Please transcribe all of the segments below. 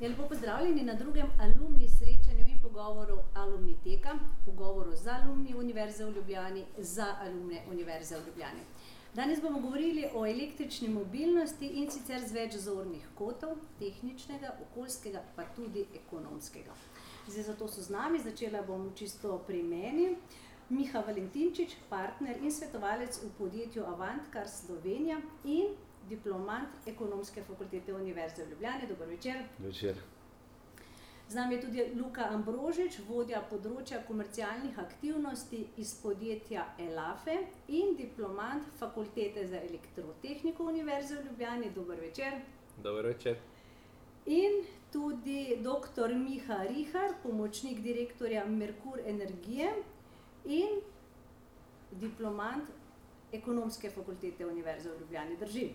Ja, lepo pozdravljeni na drugem alumni srečanju in pogovoru Alumniteka, pogovoru z alumni Univerze v Ljubljani, za alumne Univerze v Ljubljani. Danes bomo govorili o električni mobilnosti in sicer z več zornih kotov, tehničnega, okoljskega, pa tudi ekonomskega. Zdaj, zato so z nami, začela bom čisto pri meni. Miha Valentinčič, partner in svetovalec v podjetju Avantkar Slovenija in diplomant Ekonomske fakultete Univerze v Ljubljani, dober večer. Večer. Z nami je tudi Luka Ambrožič, vodja področja komercialnih aktivnosti iz podjetja Elafe in diplomant Fakultete za elektrotehniko Univerze v Ljubljani, dober večer. Dober večer. In tudi doktor Miha Rihar, pomočnik direktorja Merkur energije in diplomant Ekonomske fakultete Univerze v Ljubljani, drži?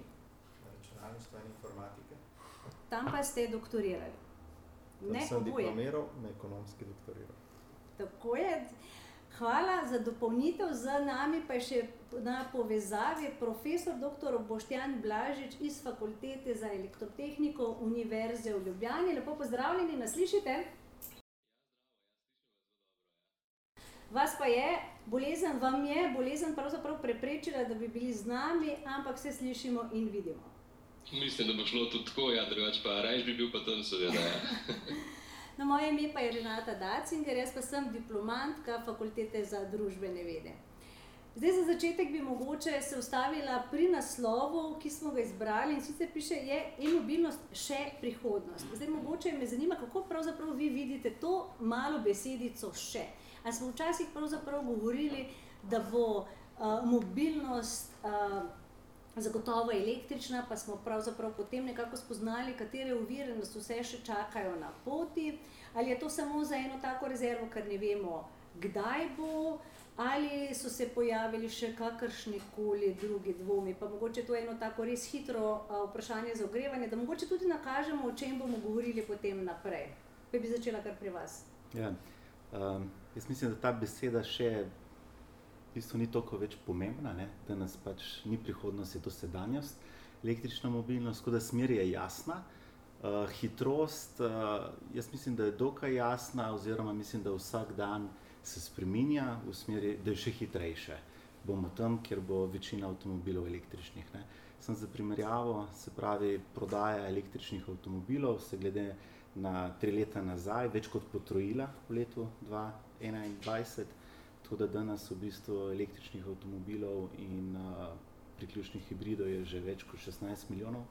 Računalništva in informatike. Tam pa ste doktorirali. Ne, Tam sem oboje. diplomiral, na ekonomski doktoriral. Tako je. Hvala za dopolnitev, z nami pa je še na povezavi profesor doktor Boštjan Blažič iz Fakultete za elektrotehniko Univerze v Ljubljani. Lepo pozdravljeni, nas slišite? Vas pa je, bolezen vam je, bolezen pravzaprav preprečila, da bi bili z nami, ampak se slišimo in vidimo. Mislim, da bo šlo tudi tako, ja, drugače pa rajš bi bil pa tam, seveda. Ja. No, moje ime pa je Renata Dacinger, jaz pa sem diplomantka Fakultete za družbene vede. Zdaj, za začetek bi mogoče se ustavila pri naslovu, ki smo ga izbrali, in sicer piše, je e-mobilnost še prihodnost. Zdaj, mogoče me zanima, kako pravzaprav vi vidite to malo besedico še. A smo včasih pravzaprav govorili, da bo uh, mobilnost uh, zagotovo električna, pa smo pravzaprav potem nekako spoznali, katere ovire nas vse še čakajo na poti. Ali je to samo za eno tako rezervo, ker ne vemo, kdaj bo, ali so se pojavili še kakršni koli drugi dvomi. Pa mogoče to je eno tako res hitro a, vprašanje za ogrevanje, da mogoče tudi nakažemo, o čem bomo govorili potem naprej. Pa bi začela kar pri vas. Ja. Um, jaz mislim, da ta beseda še v bistvu ni toliko več pomembna, ne? danes pač ni prihodnost, je to sedanjost, električna mobilnost, tako da smer je jasna. Uh, hitrost, uh, jaz mislim, da je dokaj jasna, oziroma mislim, da vsak dan se spreminja v smeri, da je še hitrejše. Bomo tam, kjer bo večina avtomobilov električnih. Ne. Sem za primerjavo, se pravi, prodaja električnih avtomobilov se glede na tri leta nazaj več kot potrojila v letu 2021, tako da danes v bistvu električnih avtomobilov in uh, priključnih hibridov je že več kot 16 milijonov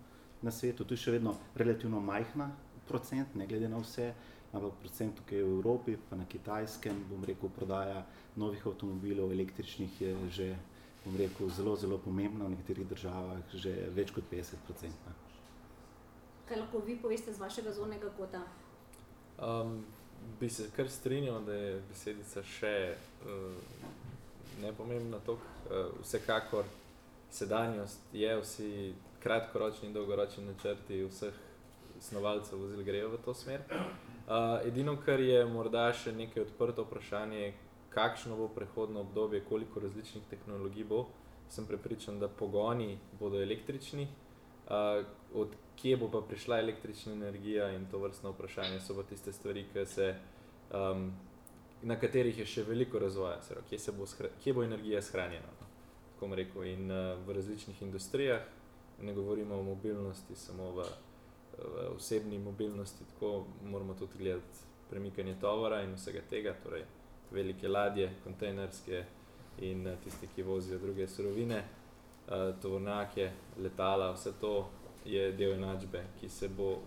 na svetu. To je še vedno relativno majhna procent, ne glede na vse, ampak procent tukaj v Evropi, pa na Kitajskem, bom rekel, prodaja novih avtomobilov električnih je že, bom rekel, zelo, zelo pomembna, v nekaterih državah že več kot 50 procentna. Kaj lahko vi poveste z vašega zornega kota? Um, bi se kar strinjal, da je besedica še uh, nepomembna toliko. Uh, vsekakor sedanjost je, vsi kratkoročni in dolgoročni načrti vseh snovalcev vozil grejo v to smer. Uh, edino, kar je morda še nekaj odprto vprašanje, kakšno bo prehodno obdobje, koliko različnih tehnologij bo. Sem prepričan, da pogoni bodo električni, uh, od kje bo pa prišla električna energija in to vrstno vprašanje so pa tiste stvari, ki se, um, na katerih je še veliko razvoja, se pravi, kje, se bo, kje bo energija shranjena. no, rekel, in uh, v različnih industrijah, ne govorimo o mobilnosti samo v, v osebni mobilnosti, tako moramo tudi gledati premikanje tovora in vsega tega, torej velike ladje, kontejnerske in uh, tisti, ki vozijo druge surovine, uh, tovornjake, letala, vse to je del enačbe, ki se bo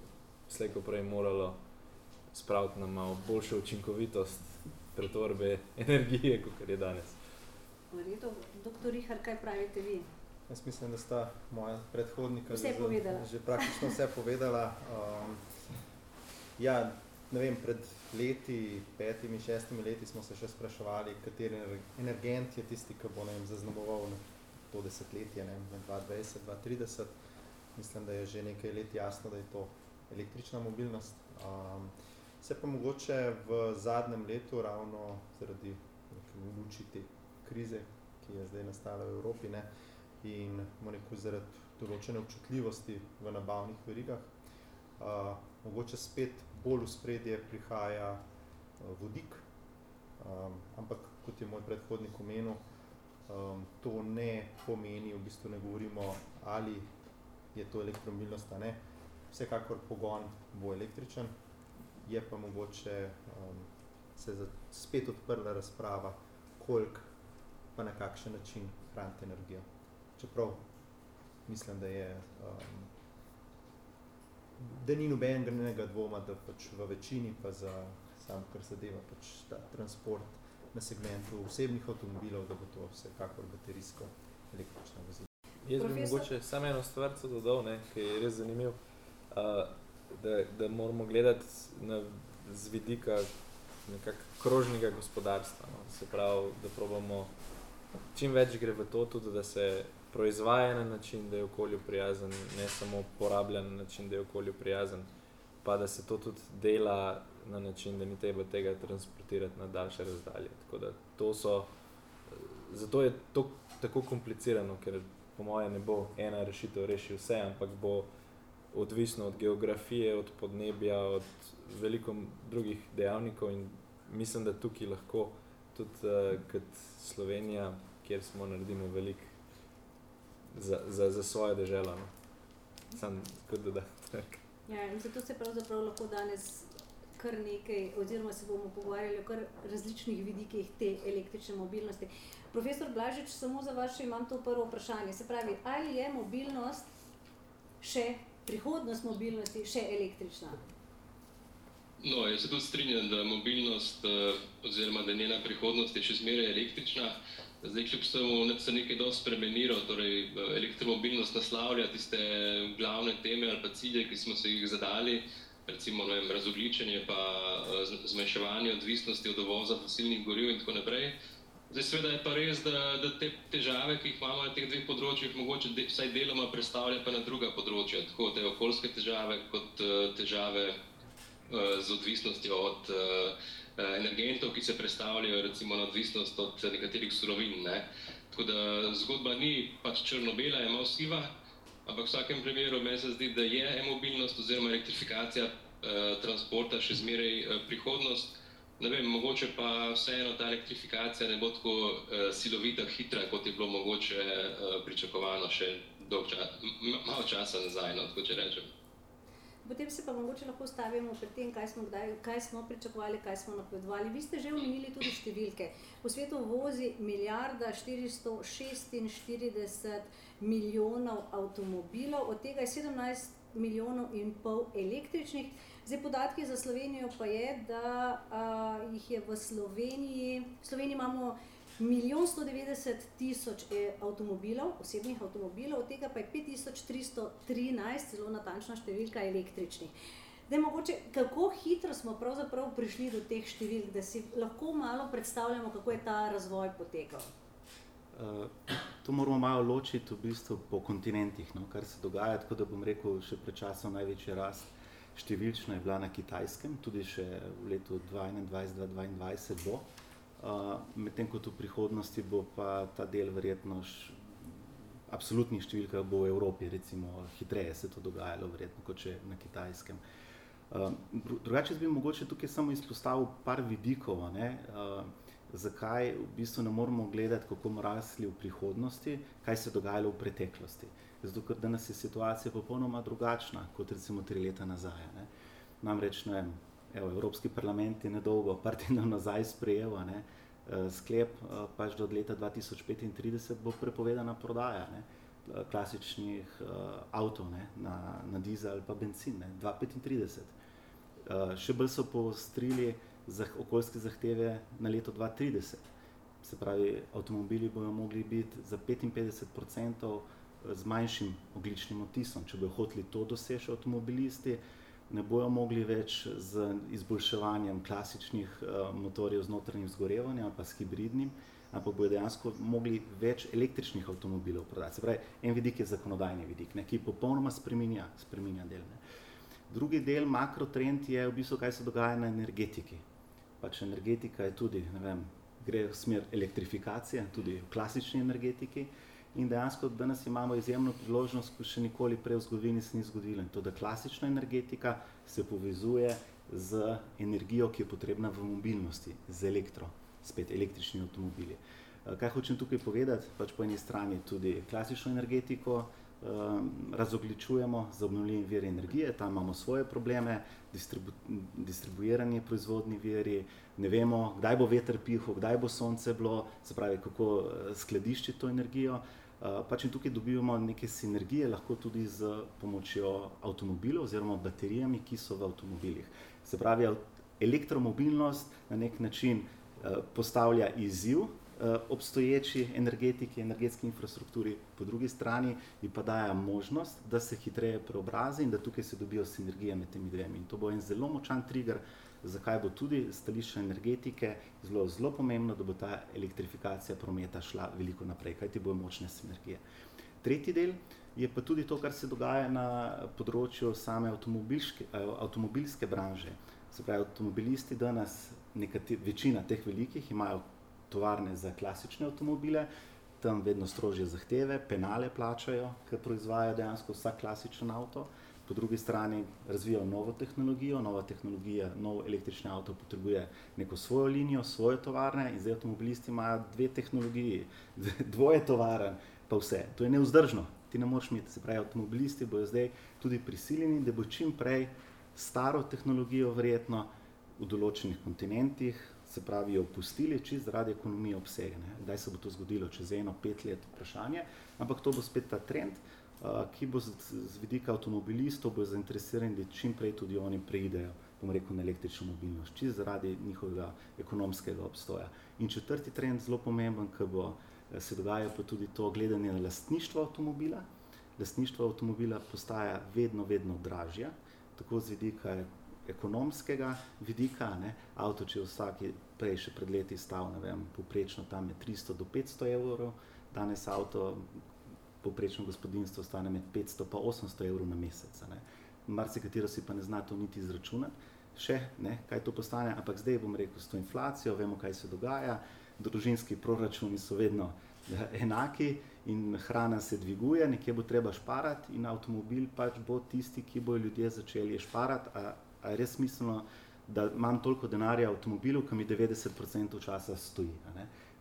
slej ko prej moralo spraviti na malo boljšo učinkovitost pretvorbe energije, kot je danes. V redu, doktor Rihar, kaj pravite vi? Jaz mislim, da sta moja predhodnika Vse že- povedala. že praktično vse povedala. Um, ja, ne vem, pred leti, petimi, šestimi leti smo se še spraševali, kateri ener- energent je tisti, ki bo ne vem, zaznamoval to desetletje, ne vem, med 2020-2030. Mislim, da je že nekaj let jasno, da je to električna mobilnost. Um, se pa mogoče v zadnjem letu, ravno zaradi luči te krize, ki je zdaj nastala v Evropi, ne, in rekel, zaradi določene občutljivosti v nabavnih verigah, uh, mogoče spet bolj v spredje prihaja uh, vodik, um, ampak kot je moj predhodnik omenil, um, to ne pomeni, v bistvu ne govorimo, ali je to elektromobilnost, ne. Vsekakor pogon bo električen, je pa mogoče um, se za, spet odprla razprava, koliko pa na kakšen način hraniti energijo. Čeprav mislim, da je um, da ni nobenega dvoma, da pač v večini pa za sam, kar zadeva pač ta transport na segmentu osebnih avtomobilov, da bo to vsekakor baterijsko električno vozilo. Jaz bi mogoče samo eno stvar dodal, ne, ki je res zanimiv, uh, da, da moramo gledati na, z vidika krožnega gospodarstva. No. Se pravi, da probamo čim več gre v to tudi, da se proizvaja na način, da je okolju prijazen, ne samo porablja na način, da je okolju prijazen, pa da se to tudi dela na način, da ni treba tega transportirati na daljše razdalje. Tako da to so, zato je to tako komplicirano, ker po mojem ne bo ena rešitev reši vse, ampak bo odvisno od geografije, od podnebja, od veliko drugih dejavnikov in mislim, da tukaj lahko tudi uh, kot Slovenija, kjer smo naredili veliko za, za, za svojo državo. No. Sam kot da. Ja, in zato se pravzaprav lahko danes kar nekaj, oziroma se bomo pogovarjali o kar različnih vidikih te električne mobilnosti. Profesor Blažič, samo za vaše imam to prvo vprašanje. Se pravi, ali je mobilnost še, prihodnost mobilnosti še električna? No, jaz se tudi strinjam, da mobilnost, eh, oziroma da je njena prihodnost je še zmeraj električna. Zdaj, kljub temu, se nekaj dosti spremenilo, torej eh, elektromobilnost naslavlja tiste glavne teme ali pa cilje, ki smo se jih zadali, recimo vem, razogličenje, pa eh, zmanjševanje odvisnosti od uvoza fosilnih goriv in tako naprej. Zdaj, seveda je pa res, da, da te težave, ki jih imamo na teh dveh področjih, mogoče de, vsaj deloma predstavlja pa na druga področja, tako te okoljske težave kot težave Eh, z odvisnostjo od uh, energentov, ki se predstavljajo recimo na odvisnost od nekaterih surovin. Ne. Tako da zgodba ni pač črno-bela, je malo siva, ampak v vsakem primeru meni se zdi, da je e-mobilnost oziroma elektrifikacija uh, transporta še zmeraj uh, prihodnost. Ne vem, mogoče pa vseeno ta elektrifikacija ne bo tako uh, silovita, hitra, kot je bilo mogoče uh, pričakovano še dolg čas, malo časa nazaj, no, tako če rečem. Potem se pa mogoče lahko stavimo pri tem, kaj smo, kdaj, kaj smo pričakovali, kaj smo napovedovali. Vi ste že omenili tudi številke. Po svetu vozi milijarda 446 milijonov avtomobilov, od tega je 17 milijonov in pol električnih. Zdaj, podatki za Slovenijo pa je, da a, jih je v Sloveniji, v Sloveniji imamo milijon 190 tisoč eh, avtomobilov, osebnih avtomobilov, od tega pa je 5313, zelo natančna številka električnih. Da, mogoče, kako hitro smo pravzaprav prišli do teh številk, da si lahko malo predstavljamo, kako je ta razvoj potekal? Uh, to moramo malo ločiti v bistvu po kontinentih, no, kar se dogaja. Tako da bom rekel, še pred časom največja rast številčna je bila na kitajskem, tudi še v letu 2021-2022 bo. Uh, medtem ko v prihodnosti bo pa ta del verjetno v absolutnih številkah bo v Evropi, recimo hitreje se to dogajalo, verjetno kot če na kitajskem. Uh, drugače bi mogoče tukaj samo izpostavil par vidikov, ne, uh, zakaj v bistvu ne moramo gledati, kako bomo rasli v prihodnosti, kaj se je dogajalo v preteklosti. Zato, ker danes je situacija popolnoma drugačna kot recimo tri leta nazaj. Ne. Namreč, ne vem, evo, Evropski parlament je nedolgo, par tednov nazaj sprejel ne, eh, sklep, eh, pač do leta 2035 bo prepovedana prodaja ne, eh, klasičnih uh, avtov ne, na, na dizel ali pa benzin, ne, 2035. Uh, še bolj so poostrili zah, okoljske zahteve na leto 2030. Se pravi, avtomobili bodo mogli biti za 55% z manjšim ogličnim odtisom. Če bodo hoteli to doseči avtomobilisti, uh, ne bojo mogli več z izboljševanjem klasičnih uh, motorjev z notranjim zgorevanjem, pa s hibridnim, ampak bojo dejansko mogli več električnih avtomobilov prodati. Se pravi, en vidik je zakonodajni vidik, ne, ki popolnoma spreminja, spreminja del. Ne. Drugi del, makrotrend, je v bistvu, kaj se dogaja na energetiki. Pač energetika je tudi, ne vem, gre v smer elektrifikacije, tudi v klasični energetiki. In dejansko danes imamo izjemno priložnost, ko še nikoli prej v zgodovini se ni zgodilo. In to, da klasična energetika se povezuje z energijo, ki je potrebna v mobilnosti, z elektro, spet električni avtomobili. Eh, kaj hočem tukaj povedati? Pač po eni strani tudi klasično energetiko um, razogličujemo z obnovljivimi viri energije, tam imamo svoje probleme, distribu distribuiranje proizvodni viri, ne vemo, kdaj bo veter pihal, kdaj bo sonce bilo, se pravi, kako skladiščiti to energijo. Eh, pač in tukaj dobivamo neke sinergije, lahko tudi z pomočjo avtomobilov oziroma baterijami, ki so v avtomobilih. Se pravi, elektromobilnost na nek način eh, postavlja izziv obstoječi energetiki, energetski infrastrukturi, po drugi strani pa daje možnost, da se hitreje preobrazi in da tukaj se dobijo sinergije med temi dvemi. In to bo en zelo močan trigger zakaj bo tudi stališče energetike zelo, zelo pomembno, da bo ta elektrifikacija prometa šla veliko naprej, kajti bojo močne sinergije. Tretji del je pa tudi to, kar se dogaja na področju same avtomobilske branže. Se pravi, avtomobilisti danes, nekati, večina teh velikih, imajo tovarne za klasične avtomobile, tam vedno strožje zahteve, penale plačajo, ker proizvajajo dejansko vsak klasičen avto. Po drugi strani razvijajo novo tehnologijo, nova tehnologija, nov električni avto potrebuje neko svojo linijo, svoje tovarne in zdaj avtomobilisti imajo dve tehnologiji, dvoje tovaren, pa vse. To je neuzdržno, ti ne moreš imeti, se pravi, avtomobilisti bojo zdaj tudi prisiljeni, da bo čim prej staro tehnologijo verjetno v določenih kontinentih, se pravi, jo opustili, čist zaradi ekonomije obsega. Ne. Kdaj se bo to zgodilo, čez eno, pet let, vprašanje, ampak to bo spet ta trend ki bo z, z vidika avtomobilistov bo zainteresirani, da čim prej tudi oni preidejo bom rekel, na električno mobilnost, čist zaradi njihovega ekonomskega obstoja. In četrti trend, zelo pomemben, ki bo eh, se dogaja pa tudi to gledanje na lastništvo avtomobila. Lastništvo avtomobila postaja vedno, vedno dražje, tako z vidika ekonomskega vidika. Ne. Avto, če vsak prej še pred leti stal, ne vem, poprečno tam je 300 do 500 evrov, danes avto, povprečno gospodinstvo stane med 500 in 800 evrov na mesec. Marsikatero si pa ne zna to niti izračunati, še ne, kaj to postane, ampak zdaj bom rekel, s to inflacijo vemo, kaj se dogaja, družinski proračuni so vedno ja, enaki in hrana se dviguje, nekje bo treba šparati in avtomobil pač bo tisti, ki bo ljudje začeli šparati. A, a res smiselno, da imam toliko denarja v avtomobilu, ki mi 90% časa stoji.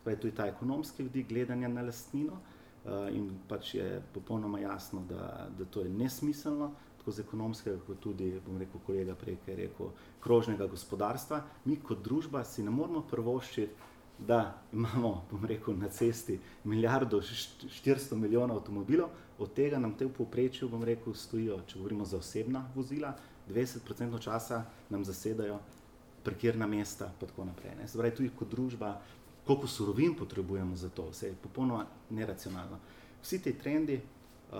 Torej, to je ta ekonomski vidik gledanja na lastnino. Eh, in pač je popolnoma jasno, da, da to je nesmiselno, tako z ekonomskega, kot tudi, bom rekel, kolega prej, ki je rekel, krožnega gospodarstva. Mi kot družba si ne moramo prvoščiti, da imamo, bom rekel, na cesti milijardo 400 milijonov avtomobilov, od tega nam te v povprečju, bom rekel, stojijo, če govorimo za osebna vozila, 20% časa nam zasedajo parkirna mesta, pa tako naprej. Ne. Se pravi, tudi kot družba koliko surovin potrebujemo za to, vse je popolnoma neracionalno. Vsi ti trendi uh,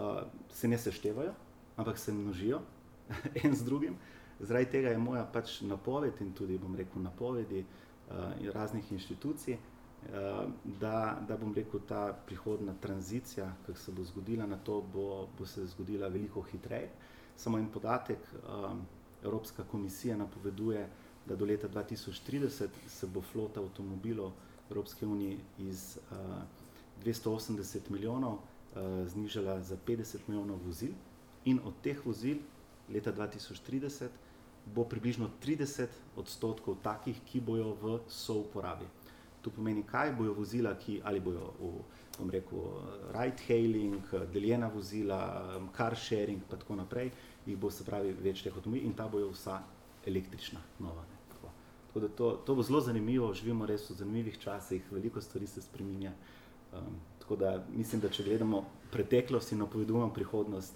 se ne seštevajo, ampak se množijo en z drugim. Zaradi tega je moja pač napoved in tudi, bom rekel, napovedi uh, raznih inštitucij, uh, da, da bom rekel, ta prihodna tranzicija, ki se bo zgodila na to, bo, bo se zgodila veliko hitreje. Samo en podatek, um, Evropska komisija napoveduje, da do leta 2030 se bo flota avtomobilov Evropske unije iz uh, 280 milijonov uh, znižala za 50 milijonov vozil, in od teh vozil leta 2030 bo približno 30 odstotkov takih, ki bojo v souporabi. To pomeni, kaj bojo vozila, ki ali bojo v, bom rekel, ride hailing, deljena vozila, car sharing, pa tako naprej, jih bo se pravi več teh avtomobilov in ta bojo vsa električna, nova. Tako da to, to bo zelo zanimivo, živimo res v zanimivih časih, veliko stvari se spremenja. Um, tako da mislim, da če gledamo preteklost in napovedujemo prihodnost,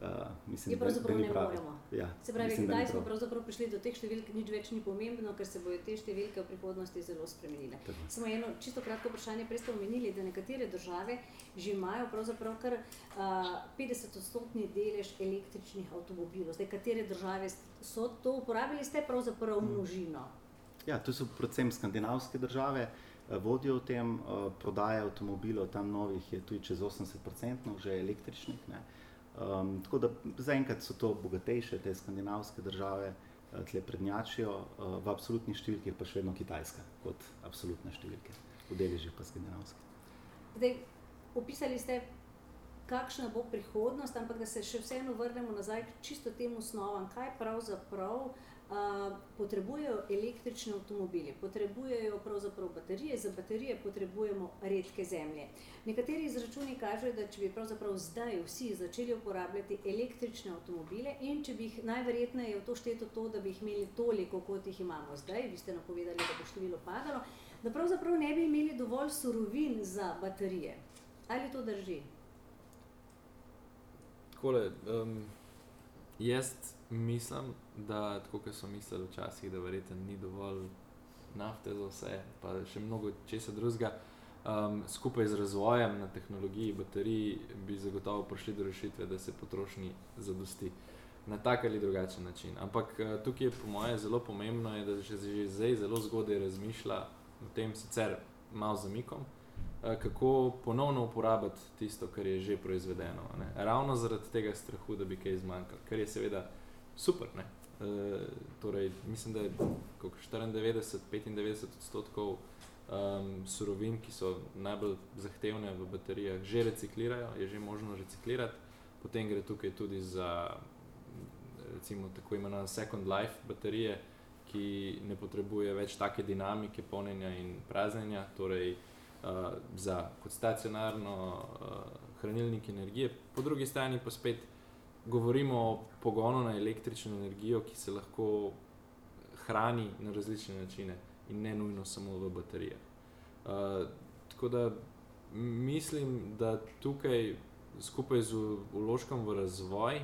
uh, mislim, da, da ni prav. Ja, se pravi, mislim, kdaj smo pravzaprav prišli do teh številk, nič več ni pomembno, ker se bodo te številke v prihodnosti zelo spremenile. Samo eno čisto kratko vprašanje, prej ste omenili, da nekatere države že imajo pravzaprav kar uh, 50-odstotni delež električnih avtomobilov. Zdaj, katere države so to uporabili, ste pravzaprav hmm. množino. Ja, to so predvsem skandinavske države, eh, vodijo v tem, eh, prodaja avtomobilov, tam novih je tudi čez 80%, že električnih. Um, tako da zaenkrat so to bogatejše, te skandinavske države, eh, tle prednjačijo, v absolutnih številkah pa še vedno Kitajska kot absolutne številke, v deležih pa skandinavske. Zdaj, opisali ste, kakšna bo prihodnost, ampak da se še vseeno vrnemo nazaj k čisto tem osnovam, kaj pravzaprav uh, potrebujejo električni avtomobili. Potrebujejo pravzaprav baterije, za baterije potrebujemo redke zemlje. Nekateri izračuni kažejo, da če bi pravzaprav zdaj vsi začeli uporabljati električne avtomobile in če bi jih najverjetneje v to šteto to, da bi jih imeli toliko, kot jih imamo zdaj, vi ste napovedali, da bo število padalo, da pravzaprav ne bi imeli dovolj surovin za baterije. Ali to drži? Takole, um, jaz mislim, da tako kot so mislili včasih, da verjetno ni dovolj nafte za vse, pa še mnogo česa drugega. Um, skupaj z razvojem na tehnologiji baterij bi zagotovo prišli do rešitve, da se potrošnji zadosti na tak ali drugačen način. Ampak uh, tukaj je po mojem zelo pomembno, je, da se že zdaj zelo zgodaj razmišlja o tem, sicer malo zamikom, Eh, kako ponovno uporabiti tisto, kar je že proizvedeno. Ne? Ravno zaradi tega strahu, da bi kaj zmanjkalo, kar je seveda super. E, torej, mislim, da je 94-95 odstotkov um, surovin, ki so najbolj zahtevne v baterijah, že reciklirajo, je že možno reciklirati. Potem gre tukaj tudi za recimo, tako imenovane second life baterije, ki ne potrebuje več take dinamike polnjenja in praznjenja. Torej, uh, za kot stacionarno uh, hranilnik energije, po drugi strani pa spet govorimo o pogonu na električno energijo, ki se lahko hrani na različne načine in ne nujno samo v baterijah. Uh, tako da mislim, da tukaj skupaj z uložkom v razvoj,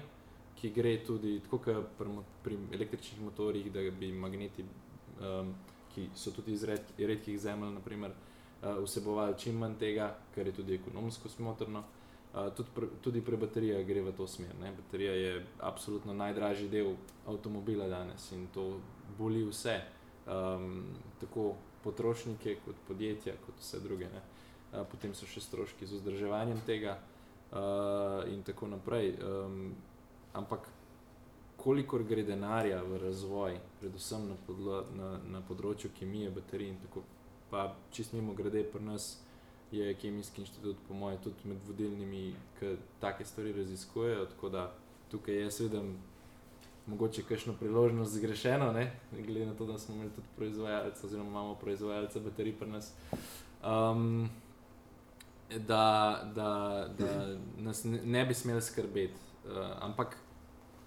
ki gre tudi tako, kot pri, pri električnih motorjih, da bi magneti, um, ki so tudi iz red, redkih zemelj, naprimer, uh, vsebovali čim manj tega, kar je tudi ekonomsko smotrno. Uh, tudi, pre, tudi pri baterijah gre v to smer. Ne? Baterija je absolutno najdražji del avtomobila danes in to boli vse, um, tako potrošnike, kot podjetja, kot vse druge. Uh, potem so še stroški z vzdrževanjem tega uh, in tako naprej. Um, ampak kolikor gre denarja v razvoj, predvsem na, podlo, na, na področju kemije, baterij in tako pa čist mimo grede, pri nas je Kemijski inštitut, po mojem, tudi med vodilnimi, ki take stvari raziskujejo. Tako da tukaj jaz vidim mogoče kakšno priložnost zgrešeno, ne? glede na to, da smo imeli tudi proizvajalce, oziroma imamo proizvajalce baterij pri nas. Um, Da, da, da nas ne bi smeli skrbeti. Uh, ampak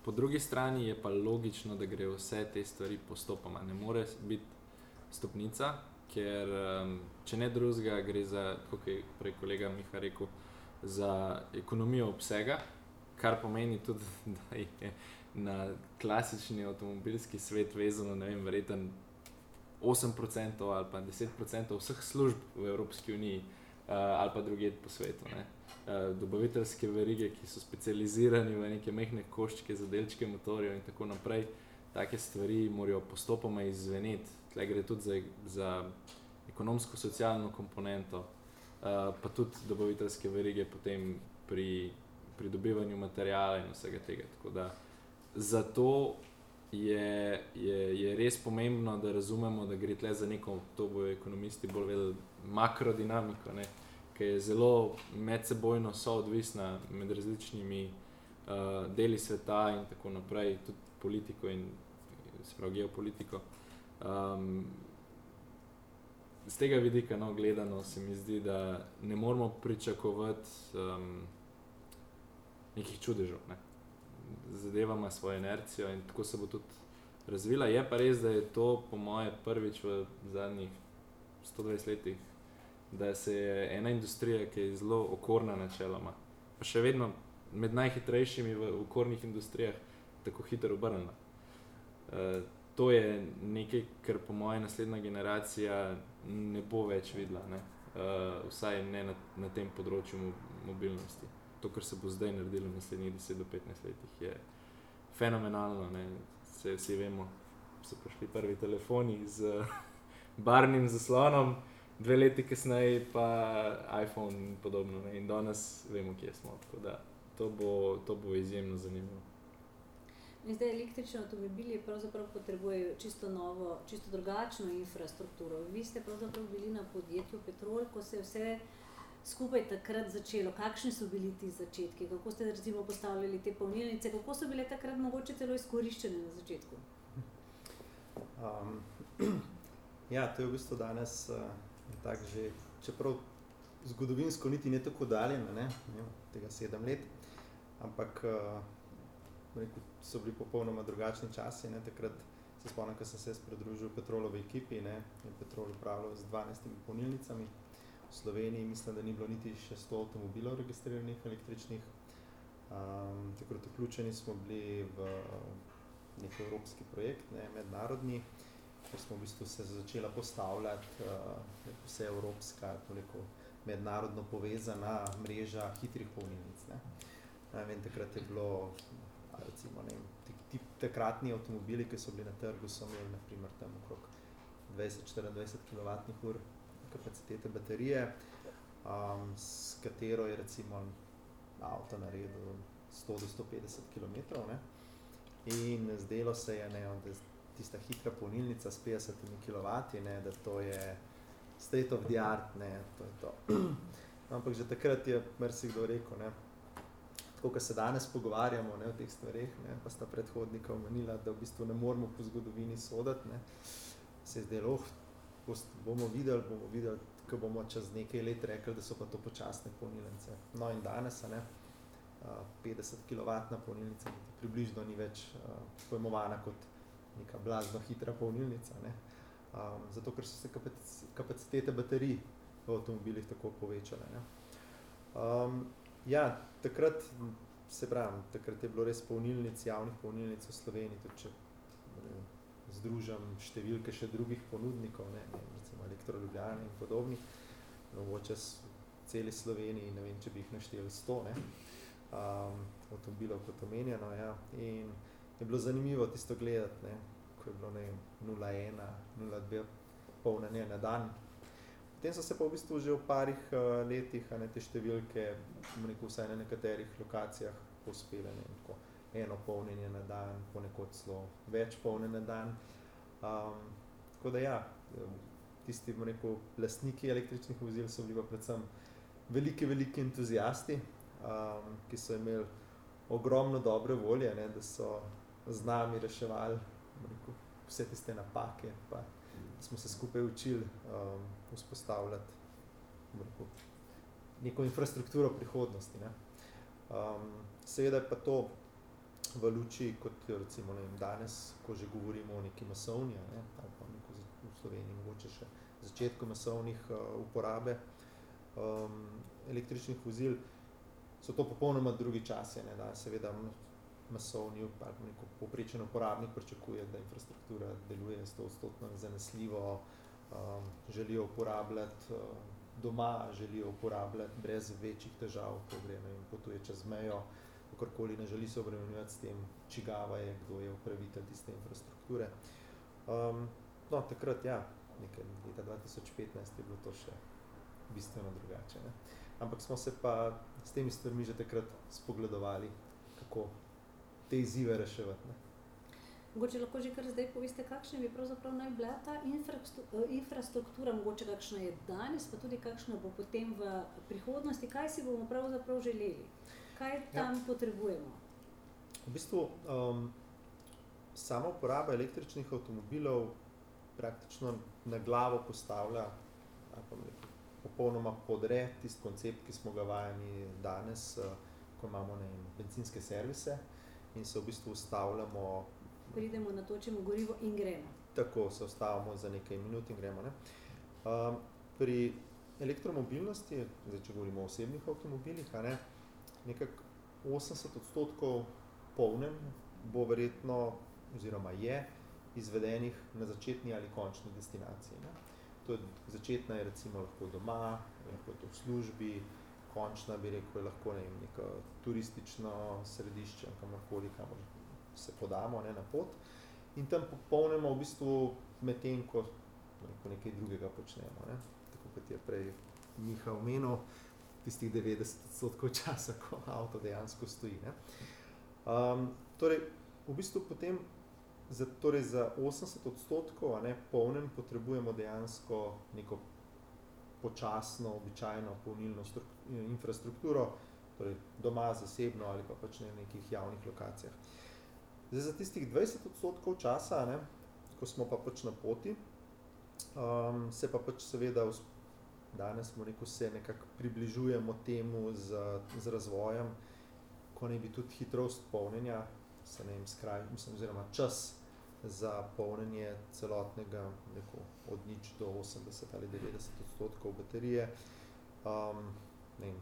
po drugi strani je pa logično, da gre vse te stvari postopoma. Ne more biti stopnica, ker um, če ne drugega, gre za, kot je prej kolega Miha rekel, za ekonomijo obsega, kar pomeni tudi, da je na klasični avtomobilski svet vezano, ne vem, verjeten 8% ali pa 10% vseh služb v Evropski uniji uh, ali pa drugje po svetu. Ne. Uh, dobaviteljske verige, ki so specializirani v neke mehke koščke za delčke motorjev in tako naprej, take stvari morajo postopoma izveneti Tukaj gre tudi za, za ekonomsko-socialno komponento, uh, pa tudi dobaviteljske verige pri pridobivanju materijala in vsega tega. Zato je, je, je res pomembno, da razumemo, da gre tle za neko, to bojo ekonomisti bolj vedeli, makrodinamiko, ne, ki je zelo medsebojno soodvisna med različnimi uh, deli sveta in tako naprej, tudi politiko in sprav, geopolitiko. Um, z tega vidika, no, gledano, se mi zdi, da ne moramo pričakovati um, nekih čudežev. Ne. Zadeva ima svojo inercijo in tako se bo tudi razvila. Je pa res, da je to, po mojem, prvič v zadnjih 120 letih, da se je ena industrija, ki je zelo okorna, načeloma, pa še vedno med najhitrejšimi v okornih industrijah, tako hitro obrnila. Uh, to je nekaj, kar po mojem naslednja generacija ne bo več videla, ne? Uh, vsaj ne na, na tem področju mobilnosti. To, kar se bo zdaj naredilo v naslednjih 10 do 15 letih, je fenomenalno. Se, vsi vemo, da so prišli prvi telefoni z barvnim zaslonom, dve leti kasneje pa iPhone in podobno. Ne? In danes vemo, kje smo. To bo, to bo izjemno zanimivo. In zdaj električni avtomobili pravzaprav potrebujejo čisto novo, čisto drugačno infrastrukturo. Vi ste pravzaprav bili na podjetju Petrol, ko se je vse skupaj takrat začelo, kakšni so bili ti začetki, kako ste recimo postavljali te polnilnice, kako so bile takrat mogoče celo izkoriščene na začetku? Um, ja, to je v bistvu danes uh, tako že, čeprav zgodovinsko niti ne tako daljeno, ne, ne, tega sedem let, ampak uh, rekel, so bili popolnoma drugačni časi. Ne, takrat se spomnim, ko sem se pridružil Petrolovi ekipi ne, in Petrol upravljal z 12 polnilnicami. V Sloveniji mislim, da ni bilo niti še 100 avtomobilov registriranih električnih. Um, takrat vključeni smo bili v nek evropski projekt, ne, mednarodni, ker smo v bistvu se začela postavljati uh, vse evropska, toliko mednarodno povezana mreža hitrih polnilnic. Ne. Vem, takrat je bilo recimo, ne, ti, ti takratni avtomobili, ki so bili na trgu, so imeli naprimer tam okrog 20-24 kWh kapacitete baterije, um, s katero je recimo avto naredil 100-150 km. Ne. In zdelo se je, ne, da tista hitra polnilnica s 50 kW, ne, da to je state of the art, ne, to je to. Ampak že takrat je marsikdo rekel, ne, tako kot se danes pogovarjamo ne, o teh stvareh, ne, pa sta predhodnika omenila, da v bistvu ne moramo po zgodovini soditi, se je zdelo, oh, bomo videli, bomo videli, ko bomo čez nekaj let rekli, da so pa to počasne polnilnice. No in danes, ne, 50 kW polnilnica približno ni več pojmovana kot neka blazno hitra polnilnica, ne, um, zato ker so se kapacitete baterij v avtomobilih tako povečale. Um, ja, takrat, se pravim, takrat je bilo res polnilnic, javnih polnilnic v Sloveniji, tudi če ne, združam številke še drugih ponudnikov, ne, ne, recimo Elektro Ljubljana in podobni, mogoče celi Sloveniji, ne vem, če bi jih našteli sto, ne, um, avtomobilov kot omenjeno, ja, in je bilo zanimivo tisto gledati, ne, ko je bilo, ne vem, 0,1, 0,2 polnjenje na dan, Potem so se pa v bistvu že v parih uh, letih ne, te številke, rekel, vsaj na nekaterih lokacijah, pospele. Ne, eno polnjenje na dan, ponekod celo več polnjenje na dan. Um, tako da ja, tisti rekel, lastniki električnih vozil so bili pa predvsem veliki, veliki entuzijasti, um, ki so imeli ogromno dobre volje, ne, da so z nami reševali rekel, vse tiste napake. Pa, smo se skupaj učili um, vzpostavljati rekel, neko infrastrukturo prihodnosti. Ne. Um, seveda je pa to v luči, kot recimo ne vem, danes, ko že govorimo o neki masovni, ne, ali pa neko v Sloveniji mogoče še začetku masovnih uh, uporabe um, električnih vozil, so to popolnoma drugi časi. Ne, da, seveda masovni ali neko poprečen uporabnik pričakuje, da infrastruktura deluje 100% zanesljivo, um, želijo uporabljati uh, doma, želijo uporabljati brez večjih težav, ko gre in potuje čez mejo, kakorkoli ne želi se obremenjevati s tem, čigava je, kdo je upravitelj tiste infrastrukture. Um, no, takrat, ja, nekaj leta 2015 je bilo to še bistveno drugače. Ne? Ampak smo se pa s temi stvarmi že takrat spogledovali, kako te izzive reševati. Mogoče lahko že kar zdaj poveste, kakšna bi pravzaprav naj bila ta infrastruktura, mogoče kakšna je danes, pa tudi kakšna bo potem v prihodnosti, kaj si bomo pravzaprav želeli, kaj ja. tam ja. potrebujemo. V bistvu um, sama uporaba električnih avtomobilov praktično na glavo postavlja pa nekaj, popolnoma podre tisti koncept, ki smo ga vajeni danes, uh, ko imamo ne, benzinske servise in se v bistvu ustavljamo. Pridemo na točemo gorivo in gremo. Tako se ustavimo za nekaj minut in gremo. Ne? Um, pri elektromobilnosti, zdaj, če govorimo o osebnih avtomobilih, ne, nekako 80 odstotkov polnen bo verjetno, oziroma je, izvedenih na začetni ali končni destinaciji. Ne. To je, začetna je recimo lahko doma, lahko je to v službi, končna, bi rekel, lahko ne, neko turistično središče, kamorkoli, kamor se podamo ne, na pot. In tam popolnemo v bistvu medtem, ko rekel, nekaj drugega počnemo. Ne. Tako kot je prej Miha omenil, tistih 90% časa, ko avto dejansko stoji. Ne. Um, torej, v bistvu potem za, torej za 80 odstotkov, ne polnem, potrebujemo dejansko neko počasno, običajno polnilno infrastrukturo, torej doma, zasebno ali pa pač na nekih javnih lokacijah. Zdaj, za tistih 20 odstotkov časa, ne, ko smo pa pač na poti, um, se pa pač seveda danes smo rekel, se nekako približujemo temu z, z razvojem, ko naj bi tudi hitrost polnjenja, se ne vem, skraj, mislim, oziroma čas za polnjenje celotnega, rekel, od nič do 80 ali 90 odstotkov baterije, um, ne vem,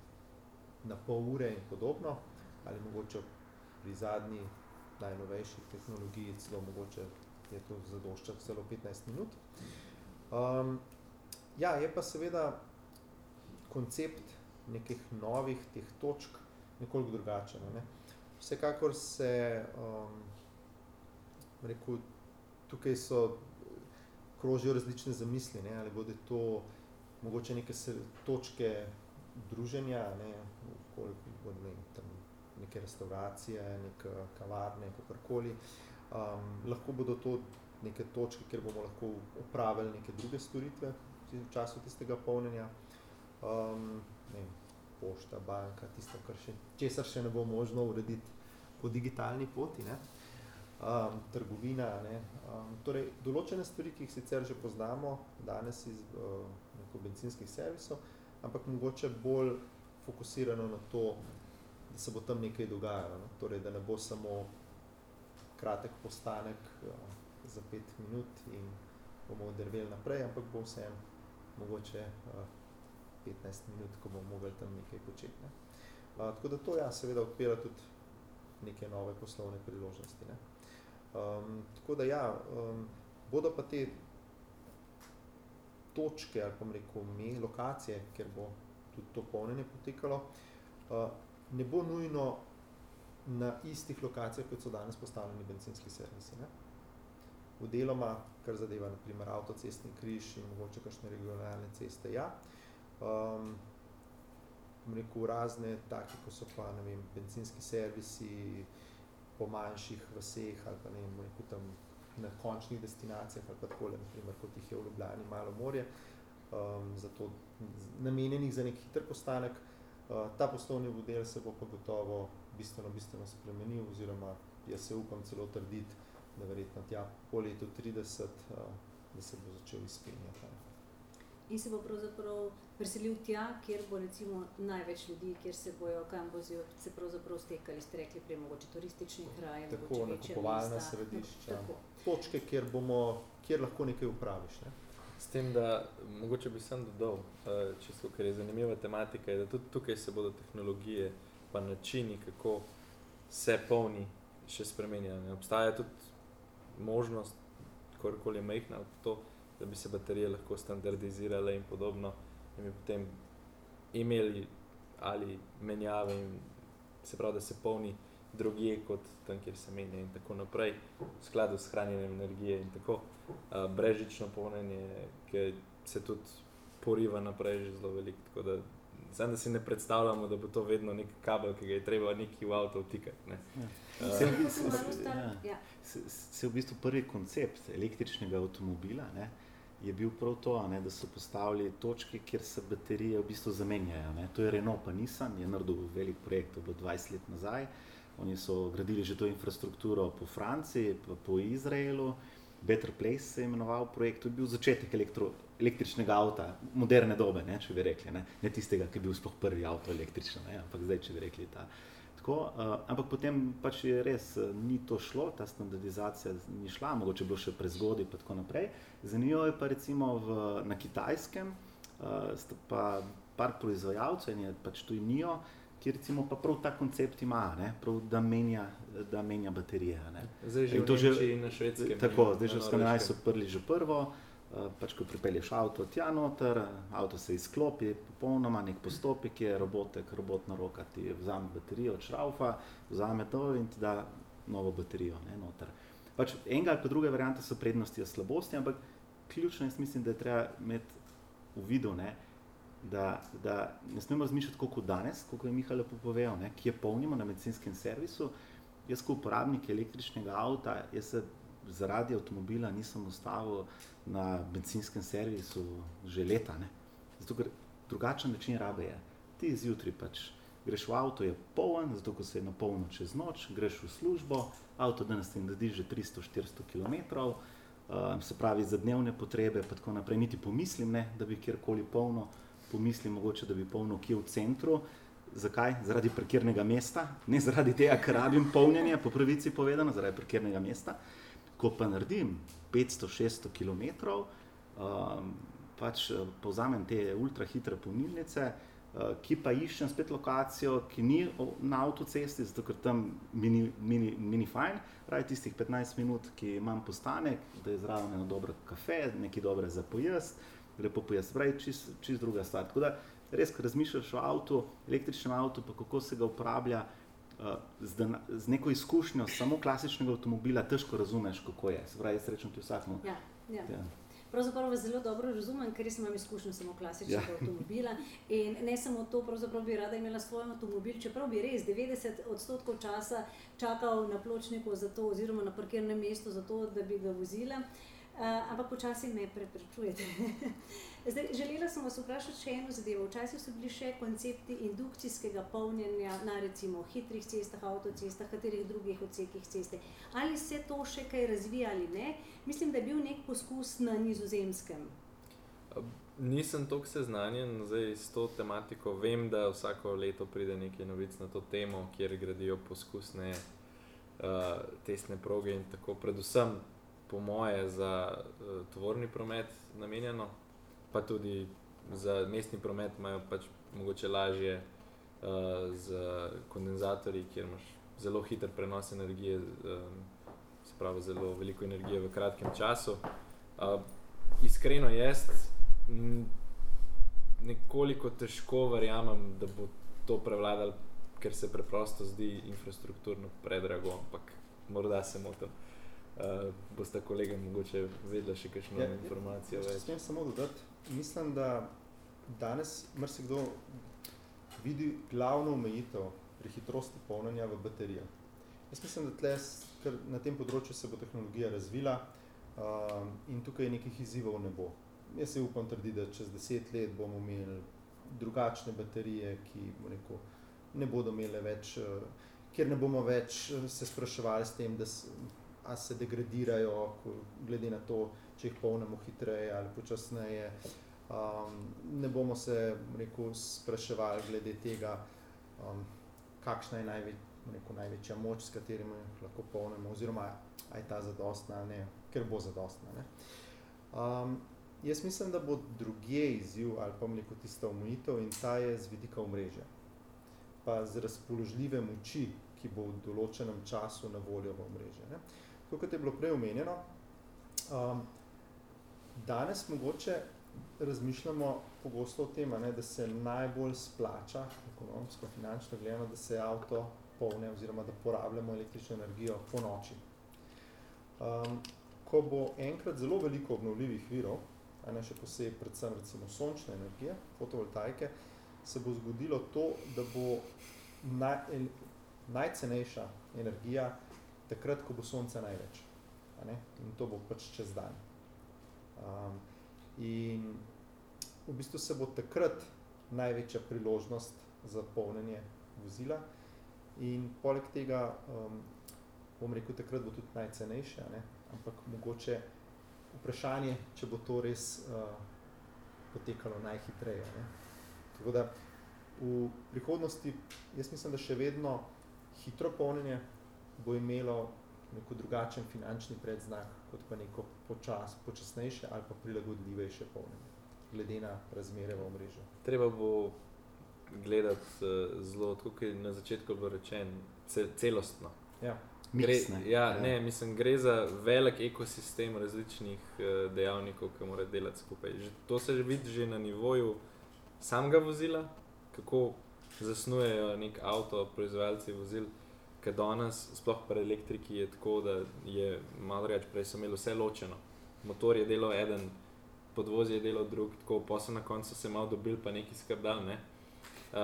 na pol ure in podobno, ali mogoče pri zadnji najnovejši tehnologiji celo mogoče je to zadošča celo 15 minut. Um, ja, je pa seveda koncept nekih novih teh točk nekoliko drugačen. Ne? Vsekakor se, um, rekel, tukaj so krožijo različne zamisli, ne? ali bodo to mogoče neke točke druženja, ne? koliko bodo ne, tam neke restauracije, neke kavarne, kakorkoli. Um, lahko bodo to neke točke, kjer bomo lahko upravili neke druge storitve v času tistega polnjenja. Um, ne, pošta, banka, tisto, kar še, česar še ne bo možno urediti po digitalni poti, ne. Um, trgovina, ne. Um, torej, določene stvari, ki jih sicer že poznamo danes iz uh, bencinskih servisov, ampak mogoče bolj fokusirano na to, da se bo tam nekaj dogajalo. No? Torej, da ne bo samo kratek postanek uh, za pet minut in bomo odrveli naprej, ampak bo vse mogoče uh, 15 minut, ko bomo mogli tam nekaj početi. Ne? Uh, tako da to ja, seveda odpira tudi neke nove poslovne priložnosti. Ne? Um, tako da ja, um, bodo pa te točke ali pa rekel me, lokacije, kjer bo tudi to polnjenje potekalo, uh, ne bo nujno na istih lokacijah, kot so danes postavljeni bencinski servisi. Ne? V deloma, kar zadeva naprimer avtocestni križ in mogoče kakšne regionalne ceste, ja. Um, rekel, razne take, ko so pa, ne vem, bencinski servisi po manjših vseh ali pa ne vem, rekel, tam na končnih destinacijah ali pa takole, naprimer, kot jih je v Ljubljani malo morje, um, zato namenjenih za nek hiter postanek, Eh, ta poslovni model se bo pa gotovo bistveno, bistveno spremenil, oziroma jaz se upam celo trditi, da verjetno tja po letu 30, uh, da se bo začel izpenjati. In se bo pravzaprav preselil tja, kjer bo recimo največ ljudi, kjer se bojo, kam bozijo, se pravzaprav stekali, ste rekli, prej mogoče turistični kraj, tako, nakupovalna središča, tako. točke, kjer, bomo, kjer lahko nekaj upraviš. Ne? S tem, da mogoče bi sem dodal, eh, čisto, ker je zanimiva tematika, je, da tudi tukaj se bodo tehnologije pa načini, kako se polni, še spremenjali. Obstaja tudi možnost, kolikoli je majhna, to, da bi se baterije lahko standardizirale in podobno, in bi potem imeli ali menjave, in se pravi, da se polni drugje kot tam, kjer se menja in tako naprej, v skladu s hranjenjem energije in tako. Uh, brežično polnjenje, ki se tudi poriva naprej že zelo veliko. Tako da, zdaj, da si ne predstavljamo, da bo to vedno nek kabel, ki ga je treba neki v avto vtikati. Ne. Ja. Uh, se, se, se, ja. ja. se, se v bistvu prvi koncept električnega avtomobila ne, je bil prav to, ne, da so postavili točke, kjer se baterije v bistvu zamenjajo. Ne. To je Renault, pa nisem, je naredil velik projekt, to je bilo 20 let nazaj. Oni so gradili že to infrastrukturo po Franciji, pa po Izraelu. Better Place se je imenoval projekt, to je bil začetek elektro, električnega avta, moderne dobe, ne, če bi rekli. Ne, ne tistega, ki je bil sploh prvi avto električen, ne, ampak zdaj, če bi rekli ta. Tako, uh, ampak potem pač je res, uh, ni to šlo, ta standardizacija ni šla, mogoče bilo še prezgodaj in tako naprej. Zanimivo je pa recimo v, na kitajskem, uh, pa par proizvajalcev, en je pač tu in nijo, ki recimo pa prav ta koncept ima, ne, prav, da, menja, da menja baterije. Ne. Zdaj že v Nemčiji in na švedskem. Tako, zdaj že v Skandinaviji so prli že prvo, pač ko pripelješ avto tja noter, avto se izklopi, popolnoma nek postopek je, robotek, robotna roka ti vzame baterijo od šraufa, vzame to in ti da novo baterijo ne, noter. Pač enega ali pa druga varianta so prednosti in slabosti, ampak ključno jaz mislim, da je treba imeti v vidu, ne, da, da ne smemo razmišljati kot danes, kot je Miha lepo povedal, ne, ki je polnimo na medicinskem servisu. Jaz, kot uporabnik električnega avta, jaz se zaradi avtomobila nisem ustavil na benzinskem servisu že leta. Ne. Zato, ker drugačen način rabe je. Ti zjutraj pač greš v avto, je poln, zato ko se je napolnil čez noč, greš v službo, avto danes ti naredi že 300-400 km, uh, se pravi za dnevne potrebe, pa tako naprej. Niti pomislim, ne, da bi kjerkoli polno, pomislim mogoče, da bi polno kje v centru. Zakaj? Zaradi parkirnega mesta, ne zaradi tega, ker rabim polnjenje, po pravici povedano, zaradi parkirnega mesta. Ko pa naredim 500-600 km, um, pač povzamem te ultrahitre polnilnice, uh, ki pa iščem spet lokacijo, ki ni na avtocesti, zato ker tam mini, mini, mini fajn, raje tistih 15 minut, ki imam postanek, da je zraven eno dobro kafe, nekaj dobre za pojest, lepo pojest, pravi čist, čist druga stvar. Tako da res, ko razmišljaš o avtu, električnem avtu, pa kako se ga uporablja. Z, z neko izkušnjo samo klasičnega avtomobila težko razumeš, kako je. Se pravi, jaz rečem ti vsakmu. Ja, ja. Ja. Pravzaprav vas zelo dobro razumem, ker sem imel izkušnjo samo klasičnega ja. avtomobila. In ne samo to, pravzaprav bi rada imela svoj avtomobil, čeprav bi res 90 odstotkov časa čakal na pločniku za to, oziroma na parkirnem mestu za to, da bi ga vozila. Uh, ampak počasi me preprečujete. Zdaj, želela sem vas vprašati še eno zadevo. Včasih so bili še koncepti indukcijskega polnjenja na recimo hitrih cestah, avtocestah, katerih drugih odsekih ceste. Ali se to še kaj razvija ali ne? Mislim, da je bil nek poskus na nizozemskem. Nisem tako seznanjen zdaj s to tematiko. Vem, da vsako leto pride nekaj novic na to temo, kjer gradijo poskusne uh, testne proge in tako predvsem, po moje, za uh, tovorni promet namenjeno pa tudi za mestni promet imajo pač mogoče lažje uh, z kondenzatorji, kjer imaš zelo hiter prenos energije, um, se pravi zelo veliko energije v kratkem času. Uh, iskreno jaz nekoliko težko verjamem, da bo to prevladalo, ker se preprosto zdi infrastrukturno predrago, ampak morda se motim. Uh, boste kolega mogoče vedeli še kakšno ja, informacijo? Ja, Smem samo dodati, mislim, da danes marsikdo vidi glavno omejitev pri hitrosti polnjenja v baterijah. Jaz mislim, da tle, na tem področju se bo tehnologija razvila um, in tukaj nekih izzivov ne bo. Jaz se upam trditi, da čez deset let bomo imeli drugačne baterije, ki neko, ne bodo imele več, uh, kjer ne bomo več uh, se spraševali s tem, da se, se degradirajo, glede na to, če jih polnimo hitreje ali počasneje. Um, ne bomo se rekel, spraševali glede tega, um, kakšna je največ, rekel, največja moč, s katerimi lahko polnimo, oziroma je ta zadostna ali ne, ker bo zadostna. Um, jaz mislim, da bo drugje izziv ali pa neko tisto omejitev in ta je z vidika omrežja. Pa z razpoložljive moči, ki bo v določenem času na voljo v omrežje. Kot je bilo prej omenjeno, um, danes mogoče razmišljamo pogosto o tem, ne, da se najbolj splača, ekonomsko, finančno gledano, da se avto polne oziroma da porabljamo električno energijo po noči. Um, ko bo enkrat zelo veliko obnovljivih virov, a ne še posebej predvsem recimo sončne energije, fotovoltaike, se bo zgodilo to, da bo naj, najcenejša energija takrat, ko bo sonce največ. In to bo pač čez dan. Um, in v bistvu se bo takrat največja priložnost za polnjenje vozila, in poleg tega, um, bom rekel, takrat bo tudi najcenejše, ne? ampak mogoče vprašanje, če bo to res uh, potekalo najhitreje. Ne? Tako da v prihodnosti, jaz mislim, da še vedno hitro polnjenje bo imelo neko drugačen finančni predznak, kot pa neko počas, počasnejše ali pa prilagodljivejše polnjenje, glede na razmere v omrežju. Treba bo gledati uh, zelo, kot je na začetku bilo rečeno, ce, celostno. Ja. Gre, ja, ja. Ne, mislim, gre za velik ekosistem različnih uh, dejavnikov, ki morajo delati skupaj. Že, to se že vidi že na nivoju samega vozila, kako zasnujejo nek avto, proizvajalci vozil ker danes, sploh pri elektriki, je tako, da je malo reč, prej sem imel vse ločeno. Motor je delal en, podvozje je delal drug, tako pa so na koncu se malo dobil, pa neki skrbel. Ne? Uh,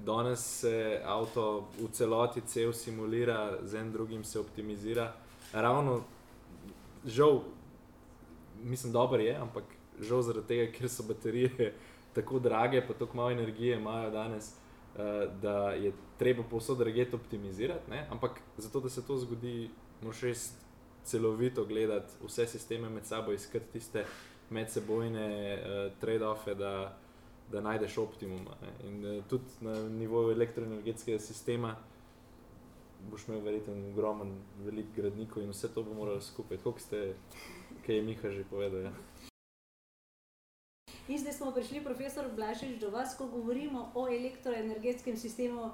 danes se avto v celoti cel simulira, z enim drugim se optimizira. Ravno, žal, mislim, dobro je, ampak žal zaradi tega, ker so baterije tako drage, pa tako malo energije imajo danes, uh, da je treba povsod reget optimizirati. Ne? Ampak zato, da se to zgodi, moraš res celovito gledati vse sisteme med sabo, iskati tiste medsebojne uh, trade-offe, da, da najdeš optimum. In uh, tudi na nivoju elektroenergetskega sistema. Boš imel verjetno ogromen, velik gradnikov in vse to bo moralo skupaj, kot ste, kaj je Miha že povedal. Ja. In zdaj smo prišli, profesor Blažič, do vas, ko govorimo o elektroenergetskem sistemu.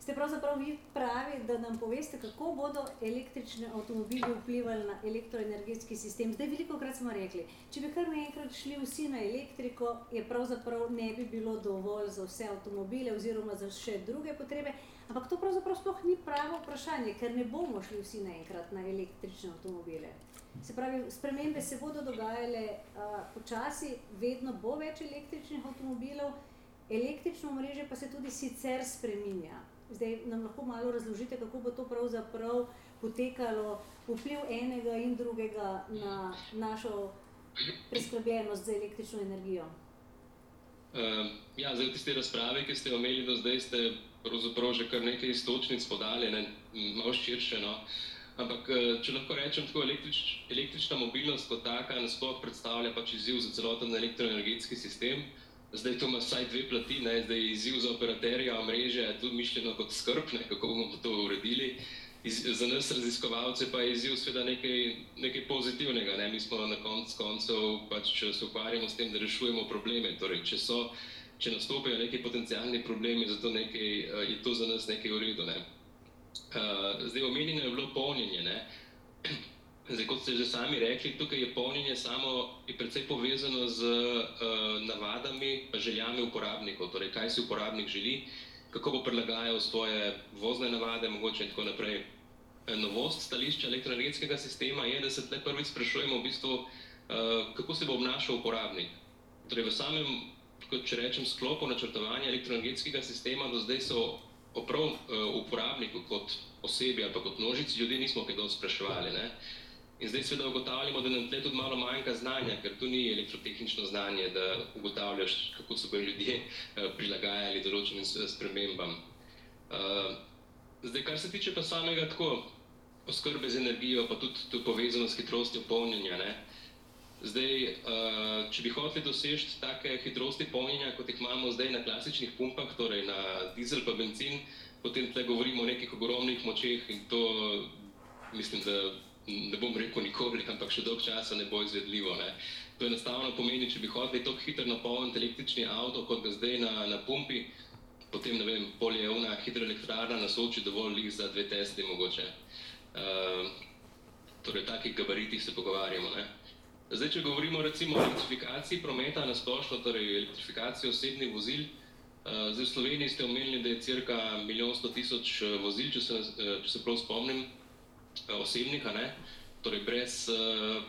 Ste pravzaprav vi pravi, da nam poveste, kako bodo električni avtomobili vplivali na elektroenergetski sistem. Zdaj, veliko krat smo rekli, če bi kar naenkrat šli vsi na elektriko, je pravzaprav ne bi bilo dovolj za vse avtomobile oziroma za še druge potrebe. Ampak to pravzaprav sploh ni pravo vprašanje, ker ne bomo šli vsi naenkrat na električne avtomobile. Se pravi, spremembe se bodo dogajale uh, počasi, vedno bo več električnih avtomobilov, električno mreže pa se tudi sicer spreminja. Zdaj nam lahko malo razložite, kako bo to pravzaprav potekalo, vpliv enega in drugega na našo preskrbljenost za električno energijo. Uh, ja, zdaj, tiste razprave, ki ste omenili do zdaj, ste pravzaprav že kar nekaj istočnic podali, ne, malo širše. No. Ampak, eh, če lahko rečem, tako električ, električna mobilnost kot taka nasploh predstavlja pač izziv za celoten elektroenergetski sistem. Zdaj to ima vsaj dve plati, ne, zdaj izziv za operaterja omrežja je tudi mišljeno kot skrb, ne, kako bomo to uredili. Iz, za nas raziskovalce pa je izziv seveda nekaj, nekaj pozitivnega. Ne. Mi smo na konc koncev, pač, se ukvarjamo s tem, da rešujemo probleme. Torej, če so če nastopijo neki potencijalni problemi, zato nekaj, uh, je to za nas nekaj v redu. Ne. Uh, zdaj, omenjeno je bilo polnjenje. Ne. Zdaj, kot ste že sami rekli, tukaj je polnjenje samo je predvsej povezano z uh, navadami, željami uporabnikov, torej kaj si uporabnik želi, kako bo prilagajal svoje vozne navade, mogoče in tako naprej. Novost stališča elektroenergetskega sistema je, da se tle prvič sprašujemo, v bistvu, uh, kako se bo obnašal uporabnik. Torej, v samem kot če rečem, sklopu načrtovanja elektroenergetskega sistema, do zdaj so oprav uh, uporabnikov kot osebi ali kot množici ljudi nismo kaj dosti spraševali. Ne? In zdaj seveda ugotavljamo, da nam tle tudi malo manjka znanja, ker tu ni elektrotehnično znanje, da ugotavljaš, kako so bojo ljudje uh, prilagajali določenim spremembam. Uh, zdaj, kar se tiče pa samega tako oskrbe z energijo, pa tudi, povezano s hitrostjo polnjenja, ne? Zdaj, uh, če bi hoteli doseči take hitrosti polnjenja, kot jih imamo zdaj na klasičnih pumpah, torej na dizel pa benzin, potem tle govorimo o nekih ogromnih močeh in to mislim, da ne bom rekel nikoli, ampak še dolg časa ne bo izvedljivo. Ne. To enostavno pomeni, če bi hoteli tako hitro napolniti električni avto, kot ga zdaj na, na pumpi, potem ne vem, poljevna hidroelektrarna na Soči dovolj lih za dve testi mogoče. Uh, torej, takih gabaritih se pogovarjamo. Ne. Zdaj, če govorimo recimo o elektrifikaciji prometa na splošno, torej elektrifikaciji osebnih vozil, uh, zdaj v Sloveniji ste omenili, da je cirka milijon sto tisoč eh, vozil, če se, uh, če se prav spomnim, osebnika, ne? torej brez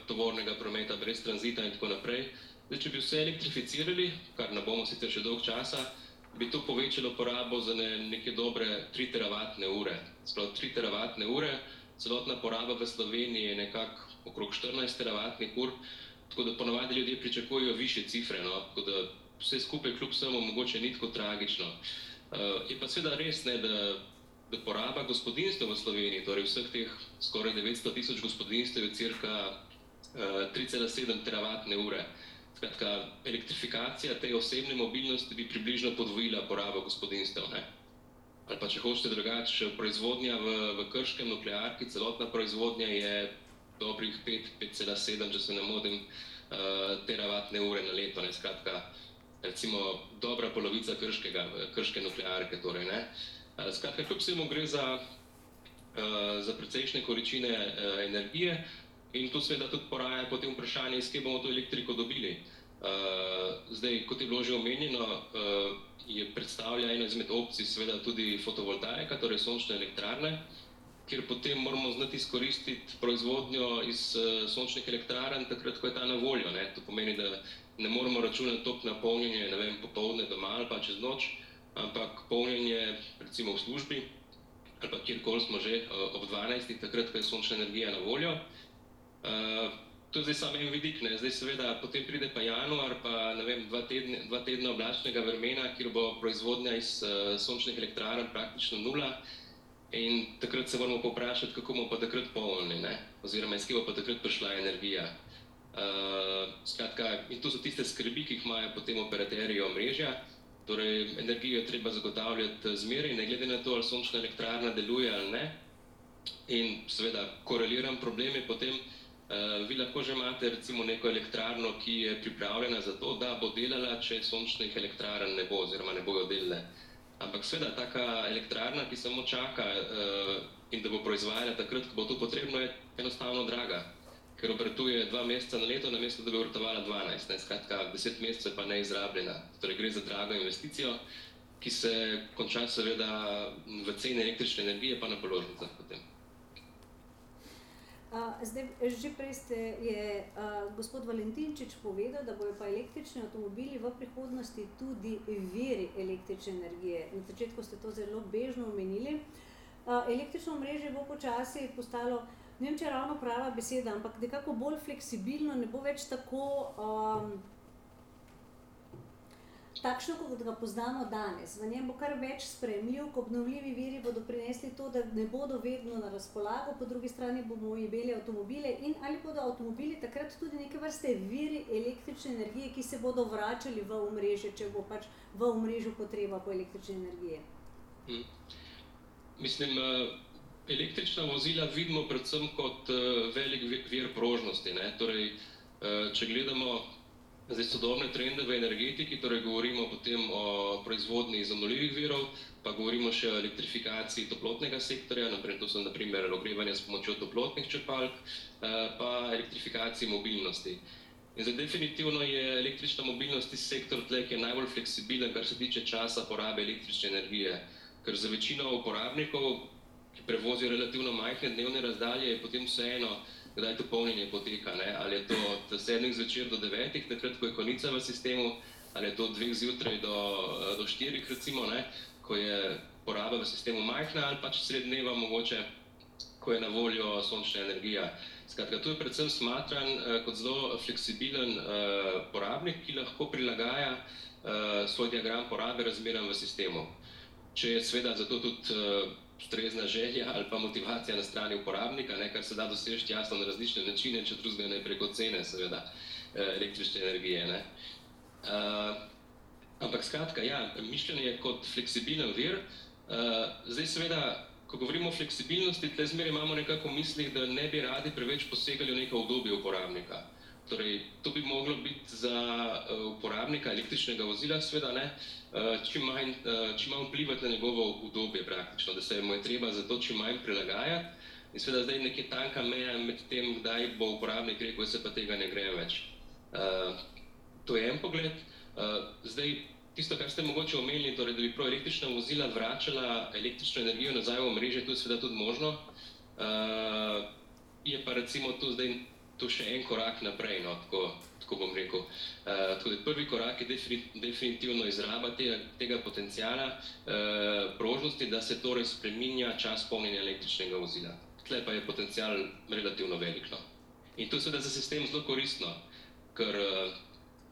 tovornega prometa, brez tranzita in tako naprej. Zdaj, če bi vse elektrificirali, kar ne bomo sicer še dolg časa, bi to povečalo porabo za ne, neke dobre 3 teravatne ure. Sprav 3 teravatne ure, celotna poraba v Sloveniji je nekako okrog 14 teravatnih ur, tako da ponovadi ljudje pričakujejo više cifre. No? Tako da vse skupaj, kljub vsemu, mogoče ni tako tragično. Uh, je pa seveda res, ne, da, da poraba gospodinstva v Sloveniji, torej vseh teh skoraj 900 tisoč gospodinstv, je cirka uh, 3,7 teravatne ure. Skratka, elektrifikacija te osebne mobilnosti bi približno podvojila porabo gospodinstv. Ali pa če hočete drugače, proizvodnja v, v krškem nuklearki, celotna proizvodnja je dobrih 5,7, če se ne motim, uh, teravatne ure na leto. Ne? Skratka, recimo dobra polovica krškega, krške nuklearke. Torej, uh, skratka, kljub vsemu gre za, uh, za precejšnje količine uh, energije in to seveda tudi poraja potem vprašanje, iz kje bomo to elektriko dobili. Uh, zdaj, kot je bilo že omenjeno, uh, je predstavlja eno izmed opcij seveda tudi fotovoltaika, torej sončne elektrarne. Uh, kjer potem moramo znati izkoristiti proizvodnjo iz uh, sončnih elektrarn, takrat, ko je ta na voljo. Ne? To pomeni, da ne moramo računati tok na polnjenje, ne vem, popovdne doma ali pa čez noč, ampak polnjenje recimo v službi ali pa kjerkoli smo že uh, ob 12. takrat, ko je sončna energija na voljo. Uh, to je zdaj samo en vidik, ne? zdaj seveda potem pride pa januar, pa ne vem, dva, tedne, dva tedna oblačnega vremena, kjer bo proizvodnja iz uh, sončnih elektrarn praktično nula. In takrat se moramo poprašati, kako bomo pa takrat polnili, oziroma iz kje bo pa takrat prišla energija. Uh, skratka, in to so tiste skrbi, ki jih imajo potem operaterji omrežja. Torej, energijo je treba zagotavljati zmeraj, ne glede na to, ali sončna elektrarna deluje ali ne. In seveda, koreliran problem je potem, uh, vi lahko že imate recimo neko elektrarno, ki je pripravljena za to, da bo delala, če sončnih elektrarn ne bo, oziroma ne bojo delale. Ampak seveda, taka elektrarna, ki samo čaka uh, in da bo proizvajala takrat, ko bo to potrebno, je enostavno draga, ker obratuje dva meseca na leto, namesto da bi obratovala 12, ne, skratka, 10 mesecev pa neizrabljena. Torej, gre za drago investicijo, ki se konča seveda v ceni električne energije, pa na položnicah potem. Zdaj, že prej ste, je uh, gospod Valentinčič povedal, da bodo pa električni avtomobili v prihodnosti tudi viri električne energije. Na začetku ste to zelo bežno omenili. Uh, električno mreže bo počasi postalo, ne vem, če je ravno prava beseda, ampak nekako bolj fleksibilno, ne bo več tako. Um, takšno, kot ga poznamo danes. V njem bo kar več spremljiv, obnovljivi viri bodo prinesli to, da ne bodo vedno na razpolago, po drugi strani bomo imeli avtomobile in ali bodo avtomobili takrat tudi neke vrste viri električne energije, ki se bodo vračali v omrežje, če bo pač v omrežju potreba po električni energiji. Hmm. Mislim, uh, električna vozila vidimo predvsem kot uh, velik vir prožnosti. Torej, uh, če gledamo Zdaj, sodobne trende v energetiki, torej govorimo potem o proizvodnji iz obnovljivih virov, pa govorimo še o elektrifikaciji toplotnega sektorja, naprimer, to so naprimer ogrevanje s pomočjo toplotnih črpalk, eh, pa elektrifikaciji mobilnosti. In zdaj, definitivno je električna mobilnost tisti sektor, tle, ki je najbolj fleksibilen, kar se tiče časa porabe električne energije. Ker za večino uporabnikov, ki prevozijo relativno majhne dnevne razdalje, je potem vseeno, kdaj to polnjenje poteka. Ne? Ali je to od 7 zvečer do 9, takrat, ko je konica v sistemu, ali je to od 2 zjutraj do, do 4, recimo, ne? ko je poraba v sistemu majhna, ali pač sred dneva mogoče, ko je na voljo sončna energija. Skratka, tu je predvsem smatran uh, kot zelo fleksibilen uh, porabnik, ki lahko prilagaja uh, svoj diagram porabe razmeram v sistemu. Če je seveda zato tudi uh, ustrezna želja ali pa motivacija na strani uporabnika, ne, kar se da doseči jasno na različne načine, če drugega ne preko cene, seveda, eh, električne energije. Ne. Uh, ampak skratka, ja, mišljenje je kot fleksibilen vir. Uh, zdaj, seveda, ko govorimo o fleksibilnosti, tle zmeraj imamo nekako misli, da ne bi radi preveč posegali v neko obdobje uporabnika. Torej, to bi moglo biti za uh, uporabnika električnega vozila, seveda ne, uh, čim, manj, uh, čim manj vplivati na njegovo udobje, praktično, da se mu je treba za to čim manj prilagajati. In seveda zdaj nekje tanka meja med tem, kdaj bo uporabnik rekel, da se pa tega ne gre več. Uh, to je en pogled. Uh, zdaj, tisto, kar ste mogoče omenili, torej, da bi prav električna vozila vračala električno energijo nazaj v mreže, to je seveda tudi možno. Uh, je pa recimo tu zdaj to še en korak naprej, no, tako, tako bom rekel. Uh, tako prvi korak je definitivno izraba tega, tega potencijala uh, prožnosti, da se torej spreminja čas polnjenja električnega vozila. Tle pa je potencijal relativno velik. No. In to je seveda za sistem zelo koristno, ker, uh,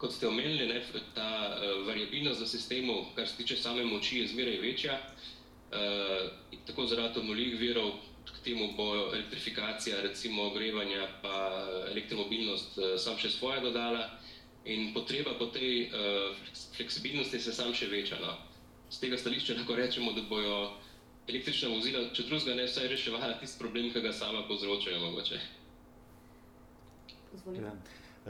kot ste omenili, ne, ta uh, variabilnost za sistemu, kar se tiče same moči, je zmeraj večja. Uh, tako zaradi obnovljivih virov, k temu bo elektrifikacija, recimo ogrevanja, pa elektromobilnost eh, sam še svoje dodala in potreba po tej uh, fleksibilnosti se sam še veča. No. Z tega stališča lahko rečemo, da bojo električna vozila, če drugega ne, vsaj reševala tisti problem, ki ga sama povzročajo mogoče. Ja.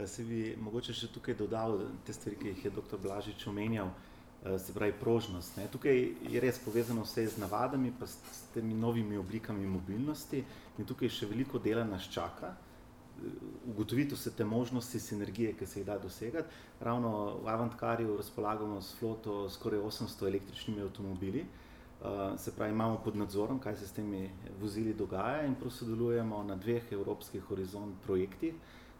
Se bi mogoče še tukaj dodal te stvari, ki jih je dr. Blažič omenjal. Eh, se pravi prožnost. Ne. Tukaj je res povezano vse z navadami, pa s, temi novimi oblikami mobilnosti in tukaj še veliko dela nas čaka. Eh, ugotoviti vse te možnosti sinergije, ki se jih da dosegati. Ravno v Avantkarju razpolagamo s floto skoraj 800 električnimi avtomobili, uh, se pravi imamo pod nadzorom, kaj se s temi vozili dogaja in sodelujemo na dveh evropskih horizont projektih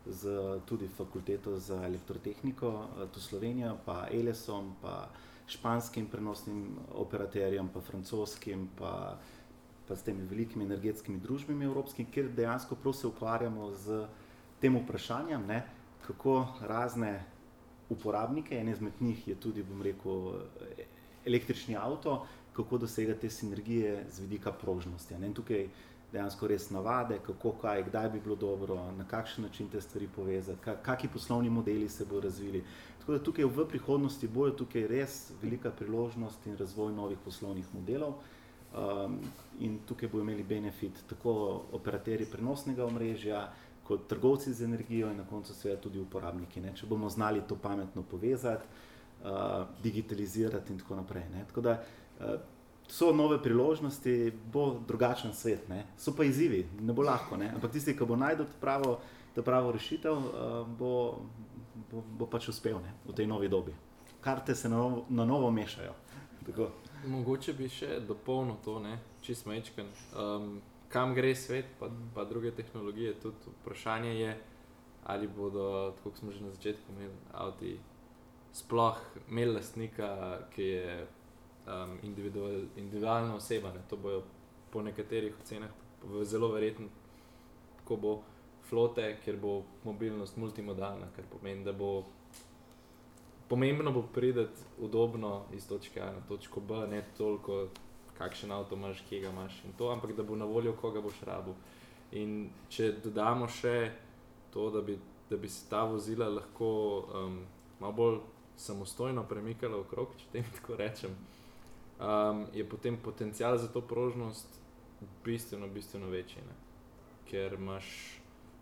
z tudi fakulteto za elektrotehniko, tu Slovenijo, pa ELESom, pa španskim prenosnim operaterjem, pa francoskim, pa, pa s temi velikimi energetskimi družbami evropskimi, kjer dejansko prav se ukvarjamo z tem vprašanjem, ne, kako razne uporabnike, en izmed njih je tudi, bom rekel, električni avto, kako dosegati te sinergije z vidika prožnosti. Ne. In tukaj dejansko res navade, kako, kaj, kdaj bi bilo dobro, na kakšen način te stvari povezati, kakšni poslovni modeli se bodo razvili. Tako da tukaj v prihodnosti bojo tukaj res velika priložnost in razvoj novih poslovnih modelov. Um, in tukaj bodo imeli benefit tako operaterji prenosnega omrežja, kot trgovci z energijo in na koncu seveda tudi uporabniki. Ne? Če bomo znali to pametno povezati, uh, digitalizirati in tako naprej. Ne? Tako da uh, so nove priložnosti, bo drugačen svet, ne? so pa izzivi, ne bo lahko. Ne? Ampak tisti, ki bo najdel pravo, pravo rešitev, uh, bo, bo, bo pač uspel ne? v tej novi dobi. Karte se na novo, na novo mešajo. Tako. Mogoče bi še dopolnil to, če smo večkrat. Um, kam gre svet, pa, pa druge tehnologije. Tudi vprašanje je, ali bodo, kot smo že na začetku imeli, avti sploh imeli lastnika, ki je um, individual, individualna oseba. Ne. To bojo po nekaterih ocenah zelo verjetno, ko bo flote, ker bo mobilnost multimodalna, kar pomeni, da bo. Pomembno bo priti udobno iz točke A na točko B, ne toliko, kakšen avto imaš, kje ga imaš in to, ampak da bo na voljo, koga boš rabil. In če dodamo še to, da bi, da bi se ta vozila lahko um, malo bolj samostojno premikala okrog, če tem tako rečem, um, je potem potencial za to prožnost bistveno, bistveno večji. Ne? Ker imaš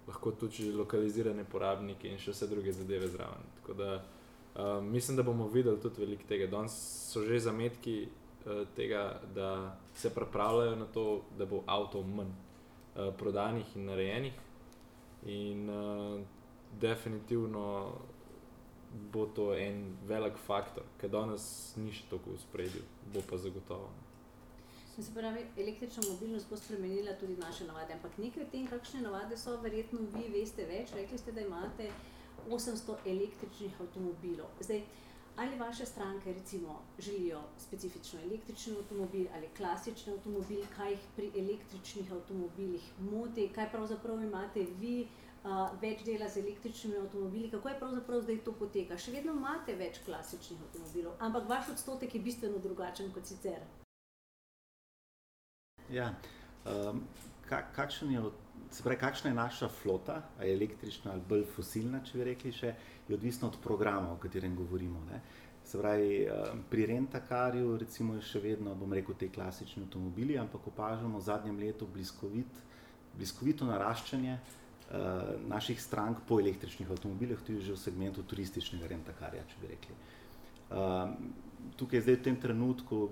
lahko tudi lokalizirane porabnike in še vse druge zadeve zraven. Tako da um, mislim, da bomo videli tudi veliko tega. Danes so že zametki uh, tega, da se pripravljajo na to, da bo avto manj uh, prodanih in narejenih. In uh, definitivno bo to en velik faktor, ki danes ni še tako v spredju, bo pa zagotovo. Se pravi, električna mobilnost bo spremenila tudi naše navade. Ampak nekaj o tem, kakšne navade so, verjetno vi veste več. Rekli ste, da imate 800 električnih avtomobilov. Zdaj, ali vaše stranke recimo, želijo specifično električni avtomobil ali klasični avtomobil, kaj jih pri električnih avtomobilih moti, kaj pravzaprav imate vi uh, več dela z električnimi avtomobili, kako je pravzaprav zdaj to poteka. Še vedno imate več klasičnih avtomobilov, ampak vaš odstotek je bistveno drugačen kot sicer. Ja, um, kakšen je, pravi, kakšna je naša flota, ali električna ali bolj fosilna, če bi rekli, še, je odvisno od programa, o katerem govorimo. Pravi, pri Rentakarju recimo je še vedno, bom rekel, te klasični avtomobili, ampak opažamo v zadnjem letu bliskovit, bliskovito naraščanje uh, naših strank po električnih avtomobilih, tudi že v segmentu turističnega rentakarja, če bi rekli. Uh, tukaj zdaj v tem trenutku,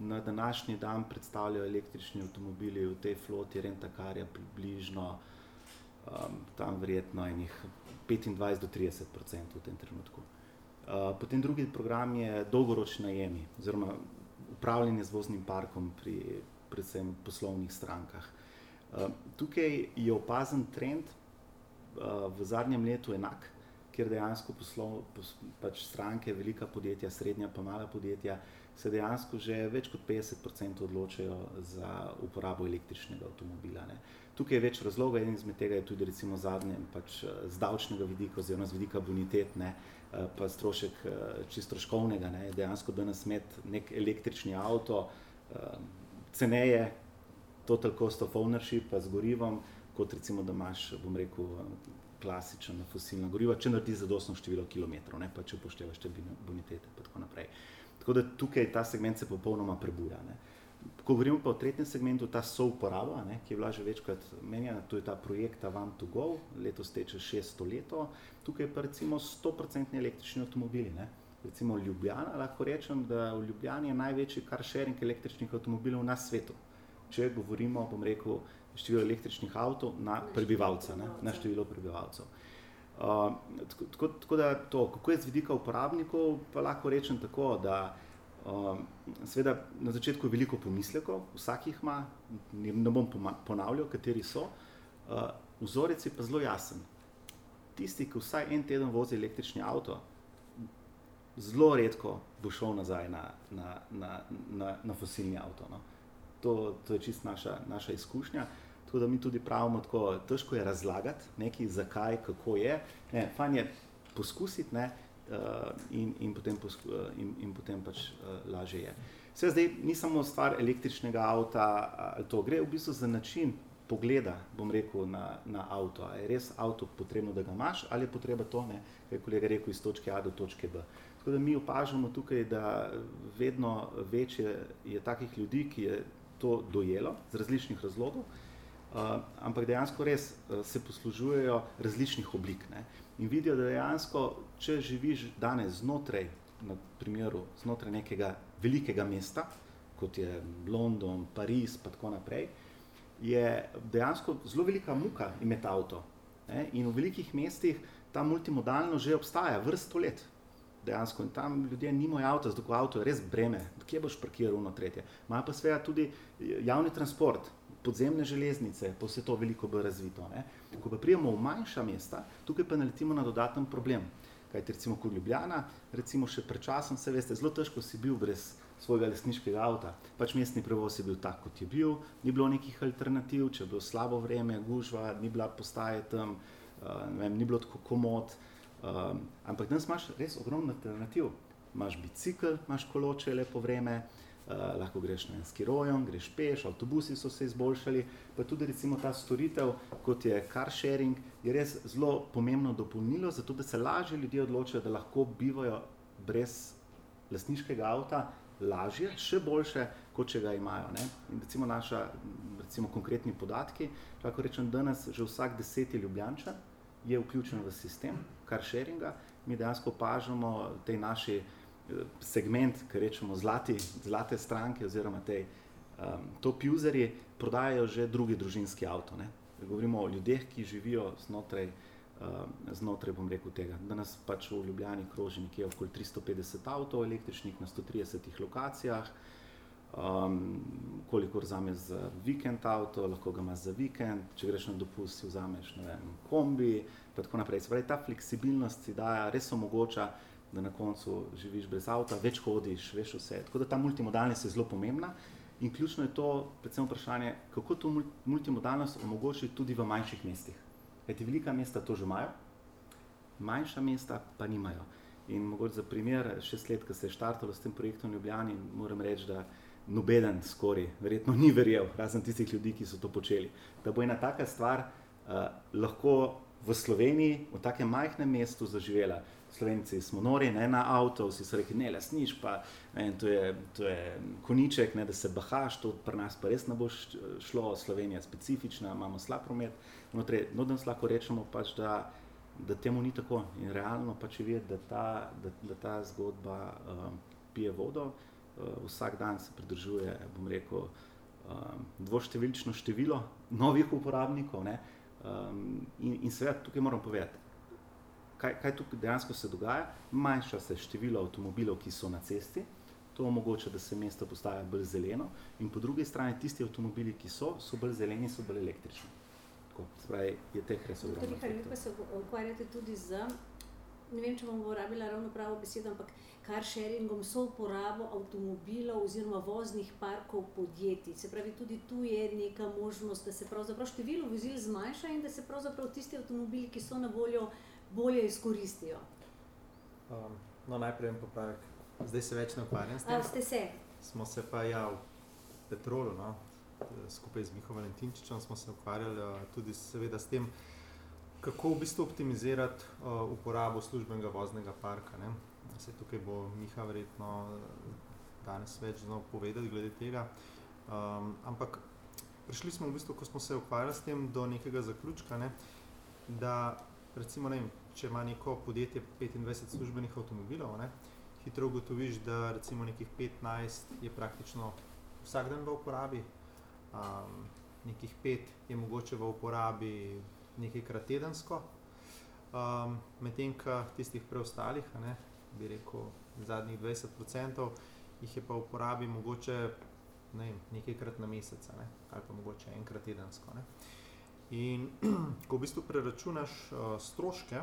na današnji dan, predstavljajo električni avtomobili v tej floti rentakarja približno um, tam verjetno enih 25 do 30 odstotkov v tem trenutku. Uh, potem drugi program je dolgoročni najemi oziroma upravljanje z voznim parkom pri predvsem poslovnih strankah. Uh, tukaj je opazen trend, uh, v zadnjem letu enak, ker dejansko poslov, pos, pač stranke, velika podjetja, srednja pa mala podjetja, se dejansko že več kot 50% odločajo za uporabo električnega avtomobila. Ne. Tukaj je več razlogov, en izmed tega je tudi recimo zadnje, pač z davčnega vidika oziroma z vidika bonitetne, pa strošek čistroškovnega, ne, dejansko danes imeti nek električni avto, ceneje, total cost of ownership, pa z gorivom, kot recimo, da imaš, bom rekel, klasična fosilna goriva, če narediš zadostno število kilometrov, ne pa če upoštevaš te bonitete in tako naprej. Tako da tukaj ta segment se popolnoma prebuja. Ne. Ko govorimo pa o tretjem segmentu, ta souporaba, ne, ki je bila že večkrat menjena, to je ta projekt Avant to Go, letos teče 600 leto, tukaj pa recimo 100% električni avtomobili. Ne. Recimo Ljubljana, lahko rečem, da v Ljubljani je največji car sharing električnih avtomobilov na svetu. Če govorimo, bom rekel, število električnih avtomobilov na prebivalca, ne, na število prebivalcev. Uh, tako, tako, tako da to, kako je z vidika uporabnikov, pa lahko rečem tako, da uh, seveda na začetku je veliko pomislekov, vsak jih ima, ne bom ponavljal, kateri so. Uh, vzorec je pa zelo jasen. Tisti, ki vsaj en teden vozi električni avto, zelo redko bo šel nazaj na, na, na, na, na fosilni avto. No. To, to je čist naša, naša izkušnja. Tako da mi tudi pravimo, da težko je razlagati nekaj, zakaj, kako je. Ne, fajn je poskusiti ne, uh, in, in, potem posku, uh, in, in potem pač uh, lažje je. Vse zdaj ni samo stvar električnega avta, to gre v bistvu za način pogleda, bom rekel, na, na avto. A je res avto potrebno, da ga imaš, ali je potreba to, ne, kaj je kolega rekel, iz točke A do točke B. Tako da mi opažamo tukaj, da vedno večje je takih ljudi, ki je to dojelo z različnih razlogov, uh, ampak dejansko res uh, se poslužujejo različnih oblik. Ne. In vidijo, da dejansko, če živiš danes znotraj, na primeru, znotraj nekega velikega mesta, kot je London, Pariz, pa tako naprej, je dejansko zelo velika muka imeti avto. Ne? In v velikih mestih ta multimodalnost že obstaja vrsto let. Dejansko. In tam ljudje nimajo avta, zato avto je res breme, kje boš parkiral na tretje. Imajo pa seveda tudi javni transport, podzemne železnice, pa vse to veliko bolj razvito. Ne? Ko pa prijemo v manjša mesta, tukaj pa naletimo na dodaten problem. Kajti recimo kot Ljubljana, recimo še pred časom, se veste, zelo težko si bil brez svojega lesniškega avta. Pač mestni prevoz je bil tak, kot je bil, ni bilo nekih alternativ, če je bilo slabo vreme, gužva, ni bila postaje tam, uh, vem, ni bilo tako komod. Um, ampak danes imaš res ogromno alternativ. Imáš bicikl, imaš koloče, lepo vreme, uh, lahko greš na skirojem, greš peš, avtobusi so se izboljšali, pa tudi recimo ta storitev, kot je car sharing, je res zelo pomembno dopolnilo, zato da se lažje ljudje odločijo, da lahko bivajo brez lasniškega avta, lažje, še boljše, kot če ga imajo. Ne? In recimo naša, recimo konkretni podatki, lahko rečem, danes že vsak deseti ljubljanča je vključen v sistem car sharinga, mi dejansko opažamo te naši segment, ki rečemo zlati, zlate stranke oziroma te um, top userji prodajajo že drugi družinski avto. Ne? Govorimo o ljudeh, ki živijo znotraj uh, znotraj, bom rekel, tega. Danes pač v Ljubljani kroži nekje okoli 350 avtomobilov električnih na 130 lokacijah. Um, kolikor vzameš za vikend avto, lahko ga imaš za vikend, če greš na dopust, si vzameš vem, kombi. Tako naprej. Se pravi, ta fleksibilnost ti daje, res omogoča, da na koncu živiš brez avta, več hodiš, veš vse. Tako da ta multimodalnost je zelo pomembna. In ključno je to, predvsem vprašanje, kako to multimodalnost omogočiti tudi v manjših mestih. Kajti velika mesta to že imajo, manjša mesta pa nimajo. In mogoče za primer, šest let, ko se je štartalo s tem projektom v Ljubljani, moram reči, da nobeden skoraj, verjetno ni verjel, razen tistih ljudi, ki so to počeli. Da bo ena taka stvar uh, lahko v Sloveniji, v takem majhnem mestu, zaživela. Slovenci smo nori, ne na avto, vsi so rekli, ne, lasniš pa, ne, to, je, to je koniček, ne, da se bahaš, to pri nas pa res ne bo šlo, Slovenija je specifična, imamo slab promet. No, danes lahko rečemo, pač, da, da temu ni tako in realno pač je videti, da da, da ta zgodba um, pije vodo, uh, vsak dan se pridržuje, bom rekel, um, dvoštevilčno število novih uporabnikov. Ne, um, in, in seveda tukaj moram povedati, kaj, kaj tukaj dejansko se dogaja? Manjša se število avtomobilov, ki so na cesti, to omogoča, da se mesto postaja bolj zeleno, in po drugi strani tisti avtomobili, ki so, so bolj zeleni, so bolj električni. Tako, spravi, je teh res ogromno. Torej, vi se ukvarjate tudi z, ne vem, če bom uporabila ravno pravo besedo, ampak car sharingom so uporabo avtomobilov oziroma voznih parkov podjetij. Se pravi, tudi tu je neka možnost, da se pravzaprav število vozil zmanjša in da se pravzaprav tisti avtomobili, ki so na voljo, bolje izkoristijo. Um, no, najprej en popravek. Zdaj se več ne ukvarjam s tem. Ali ste se? Smo se pa ja v Petrolu, no, skupaj z Miho Valentinčičem, smo se ukvarjali uh, tudi seveda s tem, kako v bistvu optimizirati uh, uporabo službenega voznega parka. Ne. Se tukaj bo Miha verjetno danes več znal povedati glede tega. Um, ampak prišli smo v bistvu, ko smo se ukvarjali s tem, do nekega zaključka, ne, da recimo, vem, če ima neko podjetje 25 službenih avtomobilov, ne, hitro ugotoviš, da recimo nekih 15 je praktično vsak dan v uporabi, um, nekih 5 je mogoče v uporabi nekajkrat tedensko, um, medtem ko tistih preostalih, ne, bi rekel, zadnjih 20% jih je pa v uporabi mogoče ne, nekajkrat na mesec ne, ali pa mogoče enkrat tedensko. Ne. In ko v bistvu preračunaš uh, stroške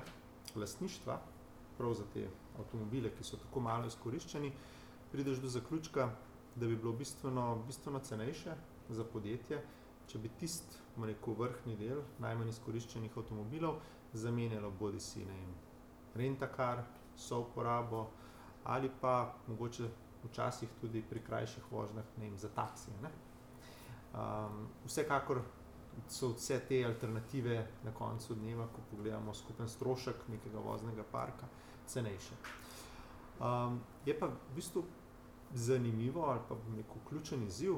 lastništva, prav za te avtomobile, ki so tako malo izkoriščeni, prideš do zaključka, da bi bilo bistveno, bistveno cenejše za podjetje, če bi tisti vrhni del najmanj izkoriščenih avtomobilov zamenjalo bodi si ne vem, rentakar, so uporabo ali pa mogoče včasih tudi pri krajših vožnjah vem, za taksije. Um, vsekakor so vse te alternative na koncu dneva, ko pogledamo skupen strošek nekega voznega parka, cenejše. Um, je pa v bistvu zanimivo ali pa neko ključen izziv,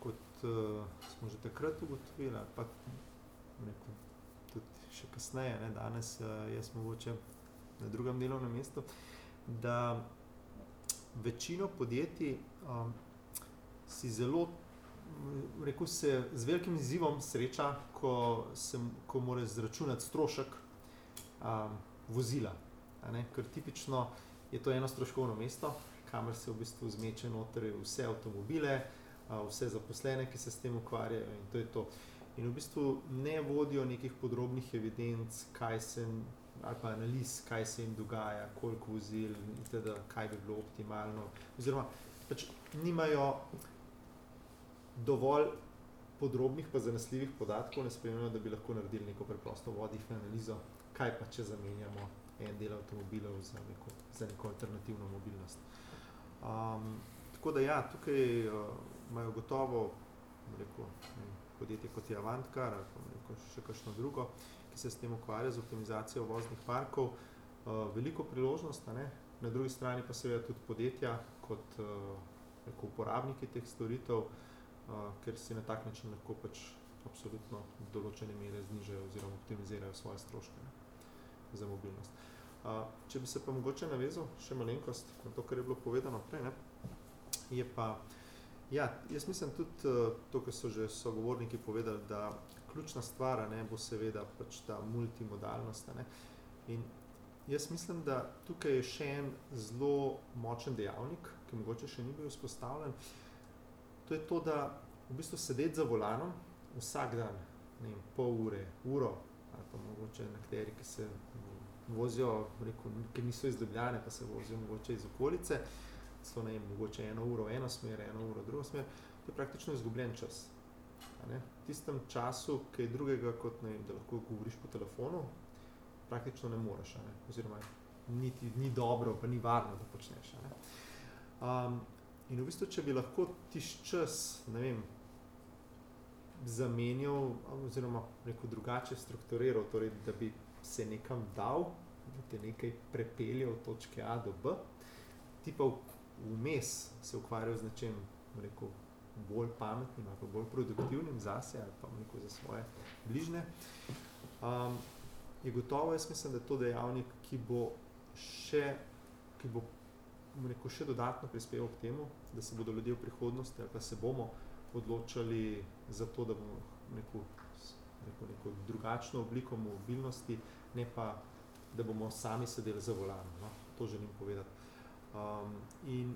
kot uh, smo že takrat ugotovili, pa neko, tudi še kasneje, ne, danes uh, jaz mogoče na drugem delovnem mestu, da večino podjetij um, si zelo, rekel se, z velikim izzivom sreča, ko, ko mora zračunati strošek um, vozila. Ker tipično je to eno stroškovno mesto, kamor se v bistvu zmeče noter vse avtomobile, vse zaposlene, ki se s tem ukvarjajo in to je to. In v bistvu ne vodijo nekih podrobnih evidenc, kaj se, ali pa analiz, kaj se jim dogaja, koliko vozil, teda, kaj bi bilo optimalno. Oziroma, pač nimajo dovolj podrobnih, pa zanesljivih podatkov, ne spremljajo, da bi lahko naredili neko preprosto vodihno analizo, kaj pa če zamenjamo en del avtomobilov za neko, za neko alternativno mobilnost. Um, tako da, ja, tukaj uh, imajo gotovo rekel, podjetje kot je Avantkar ali rekel, še kakšno drugo, ki se s tem ukvarja z optimizacijo voznih parkov, uh, veliko priložnost, ne? na drugi strani pa seveda tudi podjetja kot uh, rekel, uporabniki teh storitev, uh, ker si na tak način lahko pač absolutno določene mere znižajo oziroma optimizirajo svoje stroške ne? za mobilnost. Uh, če bi se pa mogoče navezal še malenkost na to, kar je bilo povedano prej, ne? je pa, ja, jaz mislim tudi uh, to, kar so že sogovorniki povedali, da ključna stvar ne, bo seveda pač ta multimodalnost. Ne? In jaz mislim, da tukaj je še en zelo močen dejavnik, ki mogoče še ni bil vzpostavljen. To je to, da v bistvu sedeti za volanom vsak dan, ne vem, pol ure, uro, ali pa mogoče nekateri, ki se vozijo, rekel, ki niso iz Ljubljane, pa se vozijo mogoče iz okolice, so ne, mogoče eno uro eno smer, eno uro drugo smer, to je praktično izgubljen čas. V tistem času, ki je drugega, kot ne, da lahko govoriš po telefonu, praktično ne moreš, ne? oziroma niti, ni dobro, pa ni varno, da počneš. Um, in v bistvu, če bi lahko tiš čas, vem, zamenjal, oziroma neko drugače strukturiral, torej, da bi se nekam dal, da te nekaj prepelje od točke A do B, ti pa vmes se ukvarjal z nečem rekel, bolj pametnim ali bolj produktivnim zase ali pa rekel, za svoje bližne. Um, je gotovo, jaz mislim, da je to dejavnik, ki bo še, ki bo rekel, še dodatno prispeval k temu, da se bodo ljudje v prihodnosti ali pa se bomo odločali za to, da bomo rekel, neko, neko drugačno obliko mobilnosti, ne pa, da bomo sami sedeli za volanom. No? To želim povedati. Um, in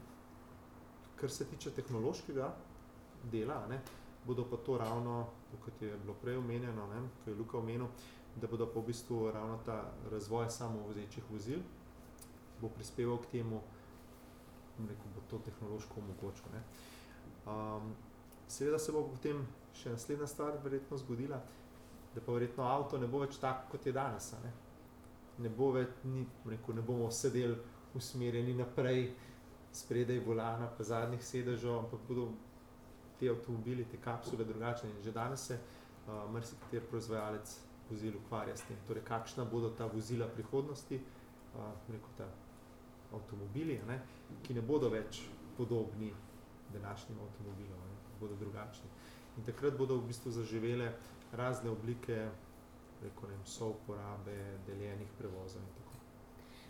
kar se tiče tehnološkega dela, ne, bodo pa to ravno, kot je bilo prej omenjeno, ne, ko je Luka omenil, da bodo pa v bistvu ravno ta razvoj samovozečih vozil bo prispeval k temu, rekel, bo to tehnološko omogočil. Ne. Um, seveda se bo potem še naslednja stvar verjetno zgodila, da pa verjetno avto ne bo več tako, kot je danes. Ne, ne, bo več, ni, rekel, ne bomo sedeli usmerjeni naprej, spredaj volana, pa zadnjih sedežev, ampak bodo ti avtomobili, te kapsule drugačne. In že danes se uh, marsikateri proizvajalec vozil ukvarja s tem, torej kakšna bodo ta vozila prihodnosti, uh, rekel ta avtomobili, ne, ki ne bodo več podobni današnjim avtomobilom, ne, bodo drugačni. In takrat bodo v bistvu zaživele razne oblike so uporabe, deljenih prevozov in tako.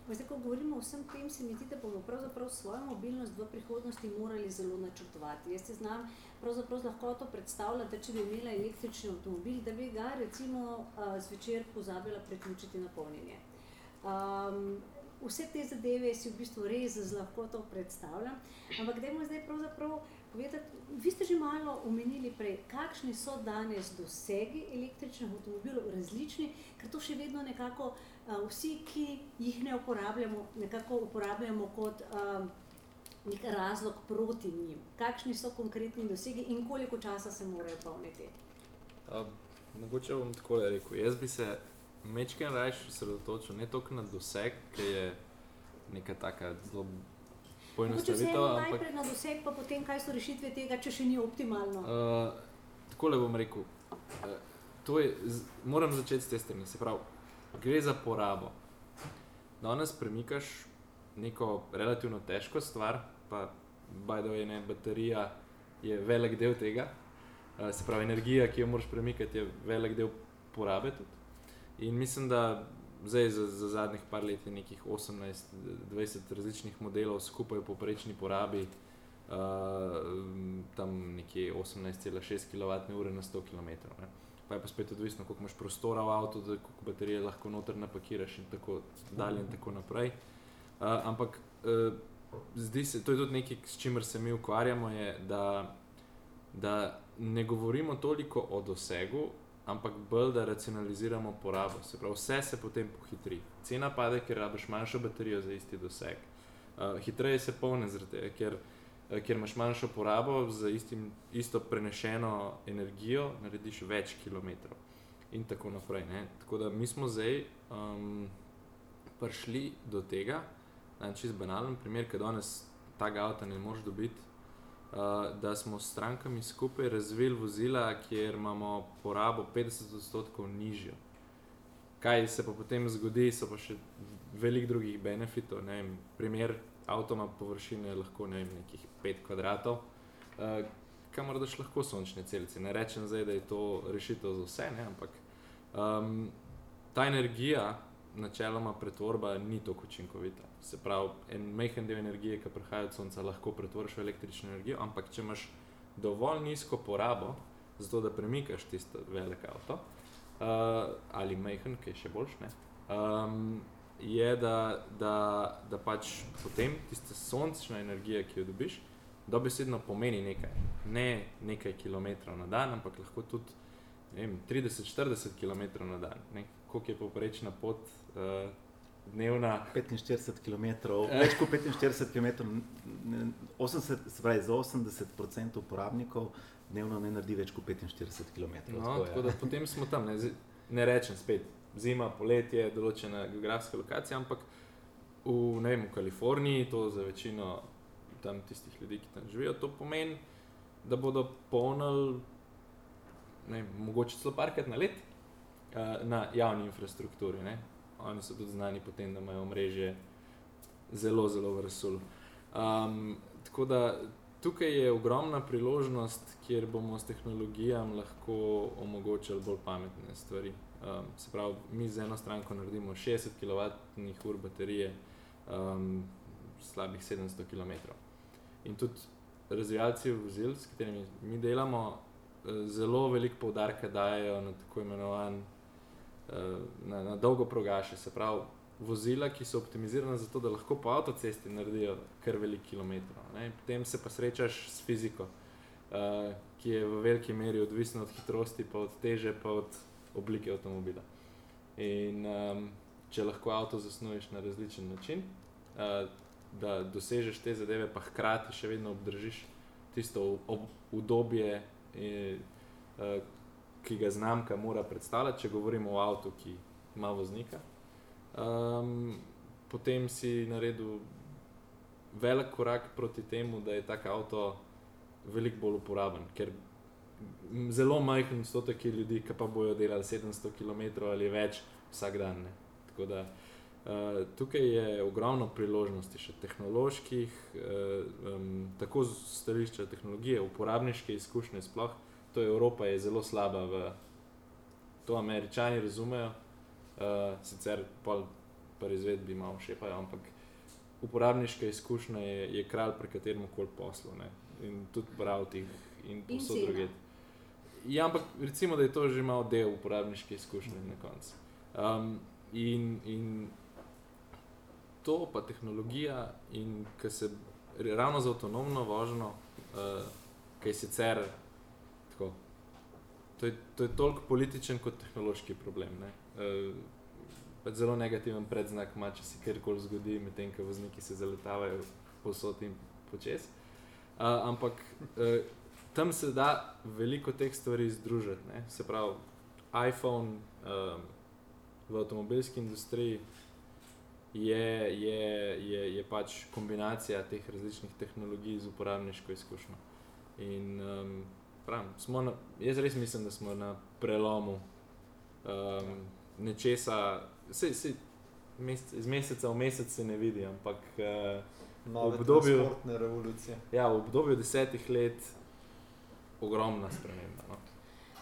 Zdaj, ko govorimo o vsem tem, se mi zdi, da bomo pravzaprav svojo mobilnost v prihodnosti morali zelo načrtovati. Jaz se znam pravzaprav z lahkoto predstavljati, da če bi imela električni avtomobil, da bi ga recimo zvečer pozabila priključiti na polnjenje. Um, vse te zadeve si v bistvu res z lahkoto predstavljam, ampak dajmo zdaj pravzaprav povedati, vi ste že malo omenili prej, kakšni so danes dosegi električnih avtomobilov različni, ker to še vedno nekako uh, vsi, ki jih ne uporabljamo, nekako uporabljamo kot uh, nek razlog proti njim. Kakšni so konkretni dosegi in koliko časa se morajo polniti? Uh, mogoče bom tako rekel. Jaz bi se mečken raje osredotočil ne toliko na doseg, ki je neka taka zelo poenostavitev. Ampak najprej na doseg, pa potem kaj so rešitve tega, če še ni optimalno. Uh, tako le bom rekel. Uh, je, z, moram začeti s tem, se pravi, gre za porabo. Danes premikaš neko relativno težko stvar, pa bajdo je ne baterija, je velik del tega. Uh, se pravi, energija, ki jo moraš premikati, je velik del porabe. Tudi. In mislim, da zdaj za, za zadnjih par let je nekih 18-20 različnih modelov skupaj v poprečni porabi. Uh, tam nekje 18,6 kWh na 100 km. Ne. Pa je pa spet odvisno, koliko imaš prostora v avtu, koliko baterije lahko noter napakiraš in tako dalje in tako naprej. Uh, ampak uh, zdi se, to je tudi nekaj, s čimer se mi ukvarjamo, je, da, da ne govorimo toliko o dosegu, ampak bolj da racionaliziramo porabo. Se pravi, vse se potem pohitri. Cena pade, ker rabiš manjšo baterijo za isti doseg. Uh, hitreje se polne, zrate, ker, uh, ker imaš manjšo porabo za istim, isto prenešeno energijo, narediš več kilometrov. In tako naprej. Ne? Tako da mi smo zdaj um, prišli do tega, da je čez banalen primer, ker danes tega avta ne moreš dobiti. Uh, da smo s strankami skupaj razvili vozila, kjer imamo porabo 50% nižjo. Kaj se pa potem zgodi, so pa še veliko drugih benefitov. Vem, primer, avto ima površine lahko ne vem, nekih 5 kvadratov, uh, kamor daš lahko sončne celice. Ne rečem zdaj, da je to rešitev za vse, ne? ampak um, ta energija, načeloma pretvorba ni tako učinkovita. Se pravi, en majhen del energije, ki prihaja od sonca, lahko pretvoriš v električno energijo, ampak če imaš dovolj nizko porabo, zato da premikaš tisto veliko avto, uh, ali majhen, ki je še boljš, ne, um, je, da, da, da pač potem tista sončna energija, ki jo dobiš, dobesedno pomeni nekaj. Ne nekaj kilometrov na dan, ampak lahko tudi 30-40 km na dan. Ne? Koliko je poprečna pot uh, dnevna? 45 km, več kot 45 km, 80, se pravi, za 80% uporabnikov dnevno ne naredi več kot 45 km. No, tako, tako da potem smo tam, ne, ne rečem spet, zima, poletje, določena geografska lokacija, ampak v, vem, v Kaliforniji, to za večino tam tistih ljudi, ki tam živijo, to pomeni, da bodo polnili ne, mogoče celo parkrat na let na javni infrastrukturi. Ne. Oni so tudi znani po tem, da imajo mreže zelo, zelo vrsul. Um, tako da tukaj je ogromna priložnost, kjer bomo s tehnologijami lahko omogočili bolj pametne stvari. Um, se pravi, mi z eno stranko naredimo 60 kWh baterije, um, slabih 700 km. In tudi razvijalci vozil, s katerimi mi delamo, zelo veliko poudarka dajo na tako imenovan, eh, na, na dolgo progaše, se pravi, vozila, ki so optimizirana za to, da lahko po avtocesti naredijo kar veliko kilometrov. Ne? Potem se pa srečaš s fiziko, uh, ki je v veliki meri odvisna od hitrosti, pa od teže, pa od oblike avtomobila. In um, če lahko avto zasnuješ na različen način, uh, da dosežeš te zadeve, pa hkrati še vedno obdržiš tisto obdobje in, uh, ki ga znamka mora predstavljati, če govorimo o avtu, ki ima voznika. Um, potem si naredil velik korak proti temu, da je tak avto veliko bolj uporaben, ker zelo majhen odstotek ljudi, ki pa bojo delali 700 km ali več vsak dan. Ne. Tako da uh, tukaj je ogromno priložnosti, še tehnoloških, uh, um, tako z stališča tehnologije, uporabniške izkušnje sploh to Evropa je zelo slaba v to, američani razumejo, uh, sicer pa pri izvedbi malo šepajo, ampak uporabniška izkušnja je, je kralj pri katerem koli poslu ne? in tudi prav tih in posod druge. Ja, ampak recimo, da je to že malo del uporabniške izkušnje mm. na koncu. Um, in, in to pa tehnologija in ki se ravno za avtonomno vožnjo, uh, ki je sicer to je, to je toliko političen kot tehnološki problem. Uh, zelo negativen predznak ima, če se kjerkoli zgodi, medtem ko vozniki se zaletavajo posod in počes. Uh, ampak uh, tam se da veliko teh stvari združiti. Ne? Se pravi, iPhone um, v avtomobilski industriji je, je, je, je pač kombinacija teh različnih tehnologij z uporabniško izkušnjo. In um, pravim, na, jaz res mislim, da smo na prelomu um, nečesa, se, se, mesec, iz meseca v mesec se ne vidi, ampak uh, v obdobju revolucije. Ja, v obdobju desetih let je ogromna sprememba. No.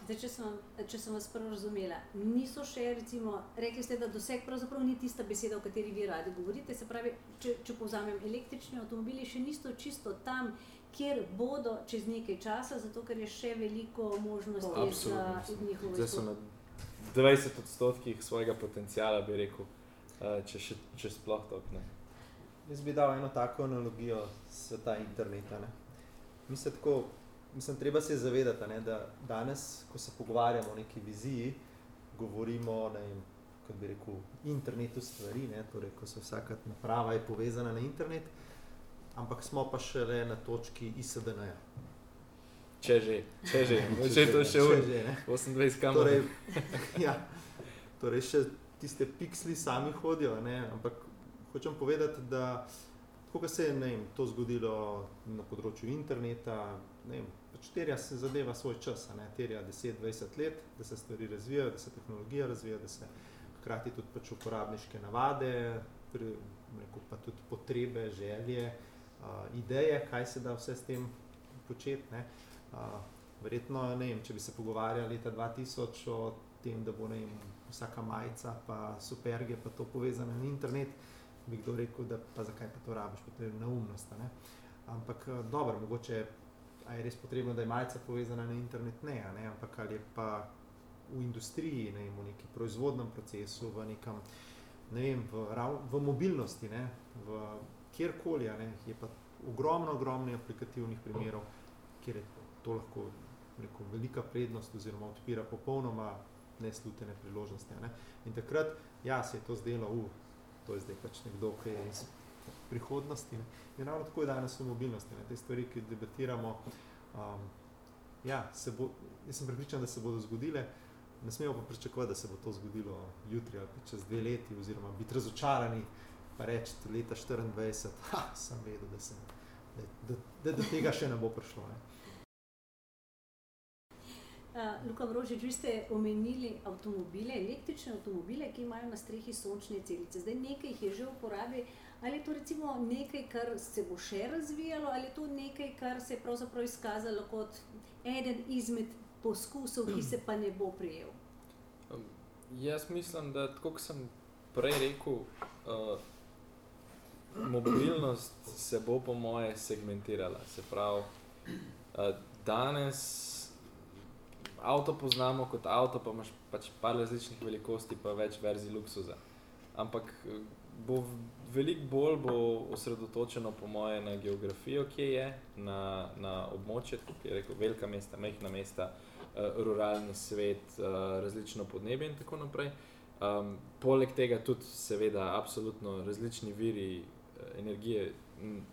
Zdaj, če, sem, če sem vas prav razumela, niso še, recimo, rekli ste, da doseg pravzaprav ni tista beseda, o kateri vi radi govorite. Se pravi, če, če povzamem, električni avtomobili še niso čisto tam, kjer bodo čez nekaj časa, zato ker je še veliko možnosti za njihovo izvedbo. Zdaj so na 20 odstotkih svojega potencijala, bi rekel, eh, če, še, če sploh to ne. Jaz bi dal eno tako analogijo sveta interneta. Ne. Mi se tako mislim, treba se zavedati, ne, da danes, ko se pogovarjamo o neki viziji, govorimo ne, kot bi rekel, internetu stvari, ne, torej, ko se vsaka naprava je povezana na internet, ampak smo pa šele na točki ISDN-ja. Če že, če že, če že to še ure, 28 kamer. Torej, ja, torej še tiste piksli sami hodijo, ne, ampak hočem povedati, da tako se je ne, to zgodilo na področju interneta, ne, pač terja se zadeva svoj čas, ne, terja 10-20 let, da se stvari razvijajo, da se tehnologija razvija, da se hkrati tudi pač uporabniške navade, pri, rekel, pa tudi potrebe, želje, ideje, kaj se da vse s tem početi. Ne. Uh, verjetno, ne vem, če bi se pogovarjali leta 2000 o tem, da bo vem, vsaka majica, pa superge, pa to povezane na internet, bi kdo rekel, da pa zakaj pa to rabiš, potrebno neumnost. Ne. Ampak dobro, mogoče je res potrebno, da je majica povezana na internet, ne, ne ampak ali je pa v industriji, ne, v neki proizvodnem procesu, v nekem, ne vem, v, v mobilnosti, ne, v kjerkoli, ne, je pa ogromno, ogromno aplikativnih primerov, kjer je to lahko rekel, velika prednost oziroma odpira popolnoma neslutene priložnosti. Ne. In takrat, ja, se je to zdelo, uh, to je zdaj pač nekdo, ki je iz prihodnosti. Ne. In ravno tako je danes v mobilnosti, ne. te stvari, ki debatiramo. Um, ja, bo, jaz sem pripričan, da se bodo zgodile, ne smemo pa pričakovati, da se bo to zgodilo jutri ali čez dve leti, oziroma biti razočarani in reči, da je leta 24, da sem vedel, da, sem, da, da, da do tega še ne bo prišlo. Ne. Uh, Luka Vrožič, vi ste omenili avtomobile, električne avtomobile, ki imajo na strehi sončne celice. Zdaj nekaj jih je že v uporabi. Ali je to recimo nekaj, kar se bo še razvijalo, ali je to nekaj, kar se je pravzaprav izkazalo kot eden izmed poskusov, ki se pa ne bo prijel? Um, jaz mislim, da tako kot sem prej rekel, uh, mobilnost se bo po moje segmentirala. Se pravi, uh, danes avto poznamo kot avto, pa imaš pač par različnih velikosti, pa več verzij luksuza. Ampak uh, bo veliko bolj bo osredotočeno, po moje, na geografijo, ki je, na, na območje, kot je rekel, velika mesta, mehna mesta, uh, ruralni svet, različno podnebje in tako naprej. Um, poleg tega tudi, seveda, absolutno različni viri energije.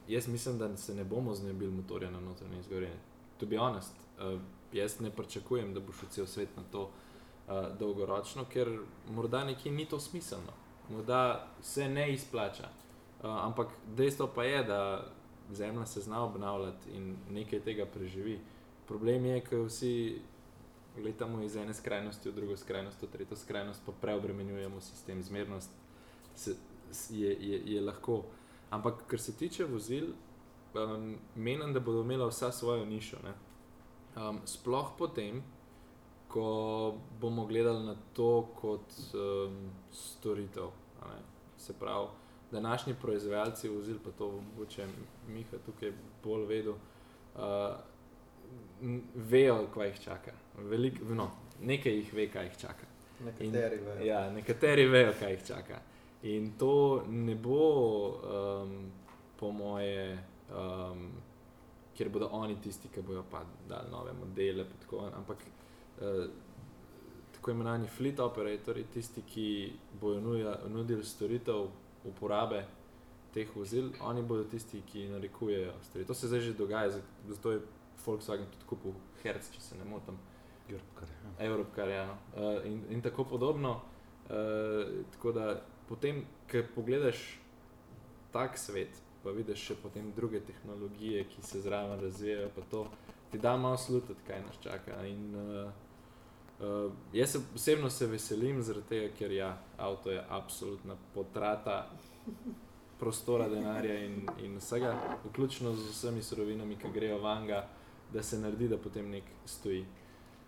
Jaz mislim, da se ne bomo znebili motorja na notranje izgorjenje. To bi honest. Uh, jaz ne pričakujem, da bo šel cel svet na to uh, dolgoročno, ker morda nekje ni to smiselno morda se ne izplača. Uh, ampak dejstvo pa je, da zemlja se zna obnavljati in nekaj tega preživi. Problem je, ker vsi gledamo iz ene skrajnosti v drugo skrajnost, v tretjo skrajnost, pa preobremenjujemo sistem, zmernost se, je, je, je lahko. Ampak kar se tiče vozil, um, menim, da bodo imela vsa svojo nišo. Um, sploh potem, ko bomo gledali na to kot um, storitev. Se pravi, današnji proizvajalci vozil, pa to mogoče Miha tukaj bolj vedo, uh, vejo, kaj jih čaka. Velik, no, nekaj jih ve, kaj jih čaka. Nekateri In, vejo. Ja, nekateri vejo, kaj jih čaka. In to ne bo, um, po moje, um, ker bodo oni tisti, ki bodo pa dali nove modele. Tako, ampak uh, tako imenovani fleet operatorji, tisti, ki bodo nudili storitev uporabe teh vozil, oni bodo tisti, ki narekujejo stvari. To se zdaj že dogaja, zato je Volkswagen tudi kupil Hertz, če se ne motim. Europcar, ja. Evropkar, ja. Uh, in, in tako podobno. Uh, tako da potem, ko pogledaš tak svet, pa vidiš še potem druge tehnologije, ki se zraven razvijajo, pa to ti da malo slutiti, kaj nas čaka. In, uh, uh, jaz se osebno se veselim, zaradi tega, ker ja, avto je absolutna potrata prostora, denarja in, in vsega, vključno z vsemi surovinami, ki grejo vanga, da se naredi, da potem nek stoji.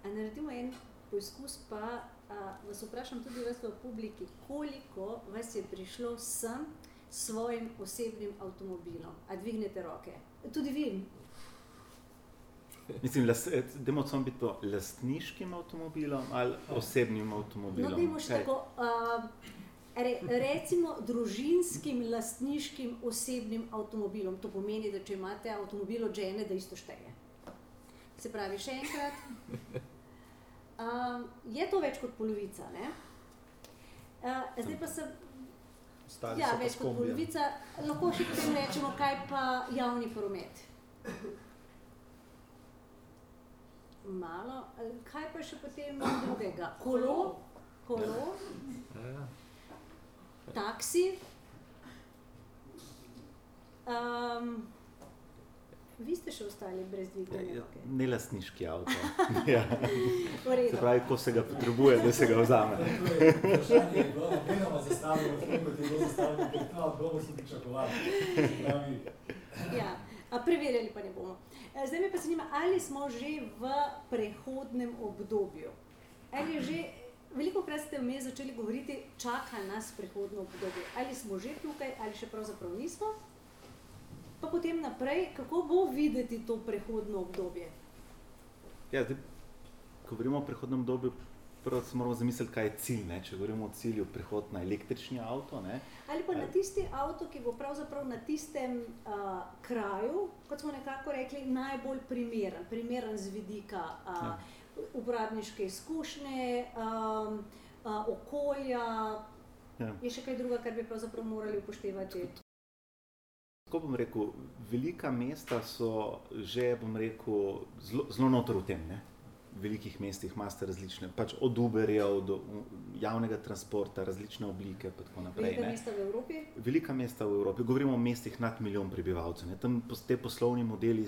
A naredimo en poskus, pa vas vprašam tudi vas v publiki, koliko vas je prišlo sem s svojim osebnim avtomobilom? A dvignete roke? Tudi vi. Mislim, da moramo biti to lastniškim avtomobilom ali osebnim avtomobilom. No, dajmo še tako. a, Re, recimo družinskim, lastniškim, osebnim avtomobilom. To pomeni, da če imate avtomobil od žene, da isto šteje. Se pravi, še enkrat, um, je to več kot polovica. Ne? Uh, zdaj pa se, Ostali ja, več kot polovica, lahko še potem rečemo, kaj pa javni promet. Malo, kaj pa še potem drugega? Kolo, kolo, Ja. taksi. Um, vi ste še ostali brez Ja, dvigovne ja, roke. Ne lastniški avto. ja. Se pravi, ko se ga potrebuje, da se ga vzame. Vprašanje je bilo namenoma zastavljeno, kot je bilo zastavljeno, ker ta odgovor sem pričakoval. Se Pravi, Ja, a preverjali pa ne bomo. E, Zdaj me pa zanima, ali smo že v prehodnem obdobju. Ali že, veliko krat ste vmes začeli govoriti, čaka nas prehodno obdobje. Ali smo že tukaj, ali še pravzaprav nismo. Pa potem naprej, kako bo videti to prehodno obdobje. Ja, zdaj, ko govorimo o prehodnem obdobju, prvo se moramo zamisliti, kaj je cilj. Ne? Če govorimo o cilju prehod na električni avto, ne? Ali pa na tisti avto, ki bo pravzaprav na tistem uh, kraju, kot smo nekako rekli, najbolj primeren, primeren z vidika uh, Ja. uporabniške izkušnje, um, uh, okolja. Ja. Je še kaj druga, kar bi pravzaprav morali upoštevati? Tako bom rekel, velika mesta so že, bom rekel, zelo, zelo notor v tem. Ne? V velikih mestih imate različne, pač od Uberjev do javnega transporta, različne oblike naprej. Velika ne. mesta v Evropi? Velika mesta v Evropi, govorimo o mestih nad milijon prebivalcev. Ne. Tam te poslovni modeli,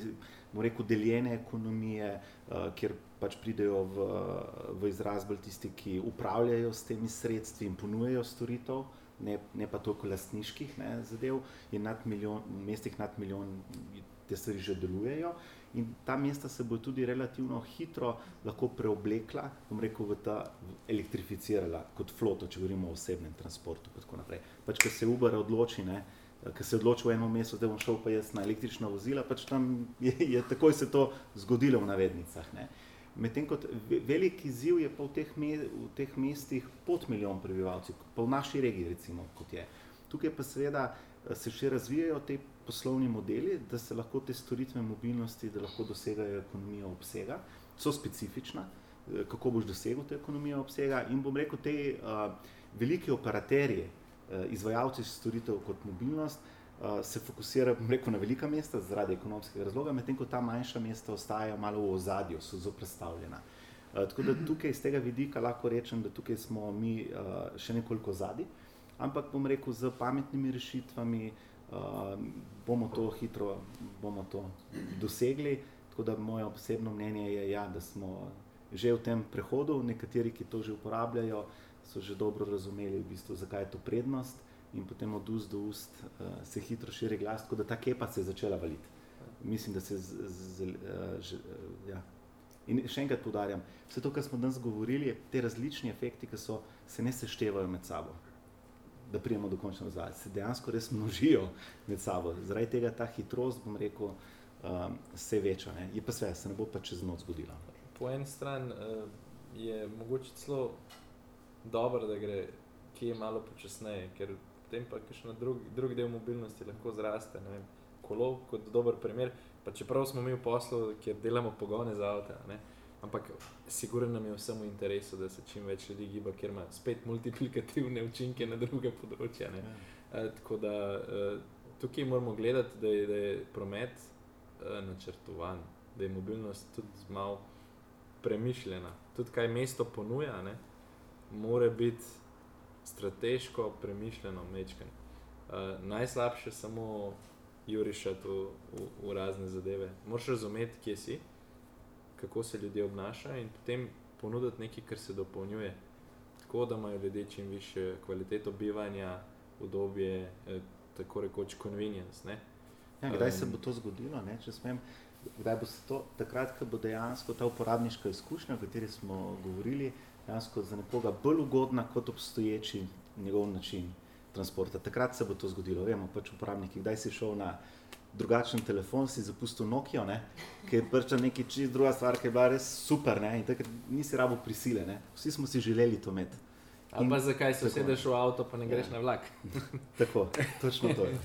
bomo rekel, deljene ekonomije, uh, kjer pač pridejo v, v izraz bolj tisti, ki upravljajo s temi sredstvi in ponujejo storitev, ne, ne pa toliko lastniških ne, zadev, in nad milijon, v mestih nad milijon te stvari že delujejo. In ta mesta se bo tudi relativno hitro lahko preoblekla, bom rekel, v ta elektrificirala kot floto, če govorimo o osebnem transportu. in tako naprej. Pač, ker se Uber odloči, ne, ker se odloči v enem mestu, da bom šel pa jaz na električna vozila, pač tam je, je takoj se to zgodilo v navednicah. Ne. Medtem kot ve- velik izziv je pa v teh, me, v teh mestih pod milijon prebivalcev, pa v naši regiji, recimo, kot je. Tukaj pa seveda eh, se še razvijajo te poslovni modeli, da se lahko te storitve mobilnosti, da lahko dosegajo ekonomijo obsega, so specifična, eh, kako boš dosegel te ekonomijo obsega. In bom rekel, te uh, veliki operaterji, uh, izvajalci storitev kot mobilnost, uh, se fokusirajo bom rekel, na velika mesta zaradi ekonomskega razloga, medtem ko ta manjša mesta ostajajo malo v ozadju, so zoprstavljena. Uh, tako da tukaj iz tega vidika lahko rečem, da tukaj smo mi uh, še nekoliko zadnji, ampak bom rekel, z pametnimi rešitvami uh, bomo to hitro bomo to dosegli. Tako da moje osebno mnenje je, ja, da smo že v tem prehodu, nekateri, ki to že uporabljajo, so že dobro razumeli, v bistvu, zakaj je to prednost, in potem od ust do ust uh, se hitro širi glas, tako da ta kepa se je začela valiti. Mislim, da se z, z, uh, že, uh, ja. In še enkrat poudarjam, vse to, kar smo danes govorili, te različni efekti, ki so, se ne seštevajo med sabo, da prijemo do končne razvale, se dejansko res množijo med sabo. Zaradi tega ta hitrost, bom rekel, um, se veča. Ne? Je pa sve, se ne bo pa čez noč zgodila. Po eni strani uh, je mogoče celo dobro, da gre kje malo počasneje, ker potem pa še na drug, drug del mobilnosti lahko zraste. Vem, kolo kot dober primer. Pa čeprav smo mi v poslu, kjer delamo pogone za avto, ampak sigurno nam je vsem v interesu, da se čim več ljudi giba, ker ima spet multiplikativne učinke na druge področja. Ne. Eh, tako da eh, tukaj moramo gledati, da je, da je promet eh, načrtovan da je mobilnost tudi malo premišljena. Tudi kaj mesto ponuja, ne, mora biti strateško premišljeno, mečken. Uh, najslabše je samo jurišati v, v, v razne zadeve. Moraš razumeti, kje si, kako se ljudje obnašajo in potem ponuditi nekaj, kar se dopolnjuje. Tako da imajo ljudje čim više kvaliteto bivanja, udobje, eh, tako rekoč convenience. Ne? Ja, kdaj se bo to zgodilo? Ne, če smem, kdaj bo se to, takrat, ko bo dejansko ta uporabniška izkušnja, o kateri smo govorili, dejansko za nekoga bolj ugodna kot obstoječi njegov način transporta. Takrat se bo to zgodilo. Vemo pač uporabniki, kdaj si šel na drugačen telefon, si zapustil Nokia, ne, ki je pač nekaj čist druga stvar, ki je bila res super ne, in takrat nisi rabo prisile. Ne. Vsi smo si želeli to imeti. Ali pa zakaj se sedeš v avto, pa ne greš ja. na vlak? tako, točno to je.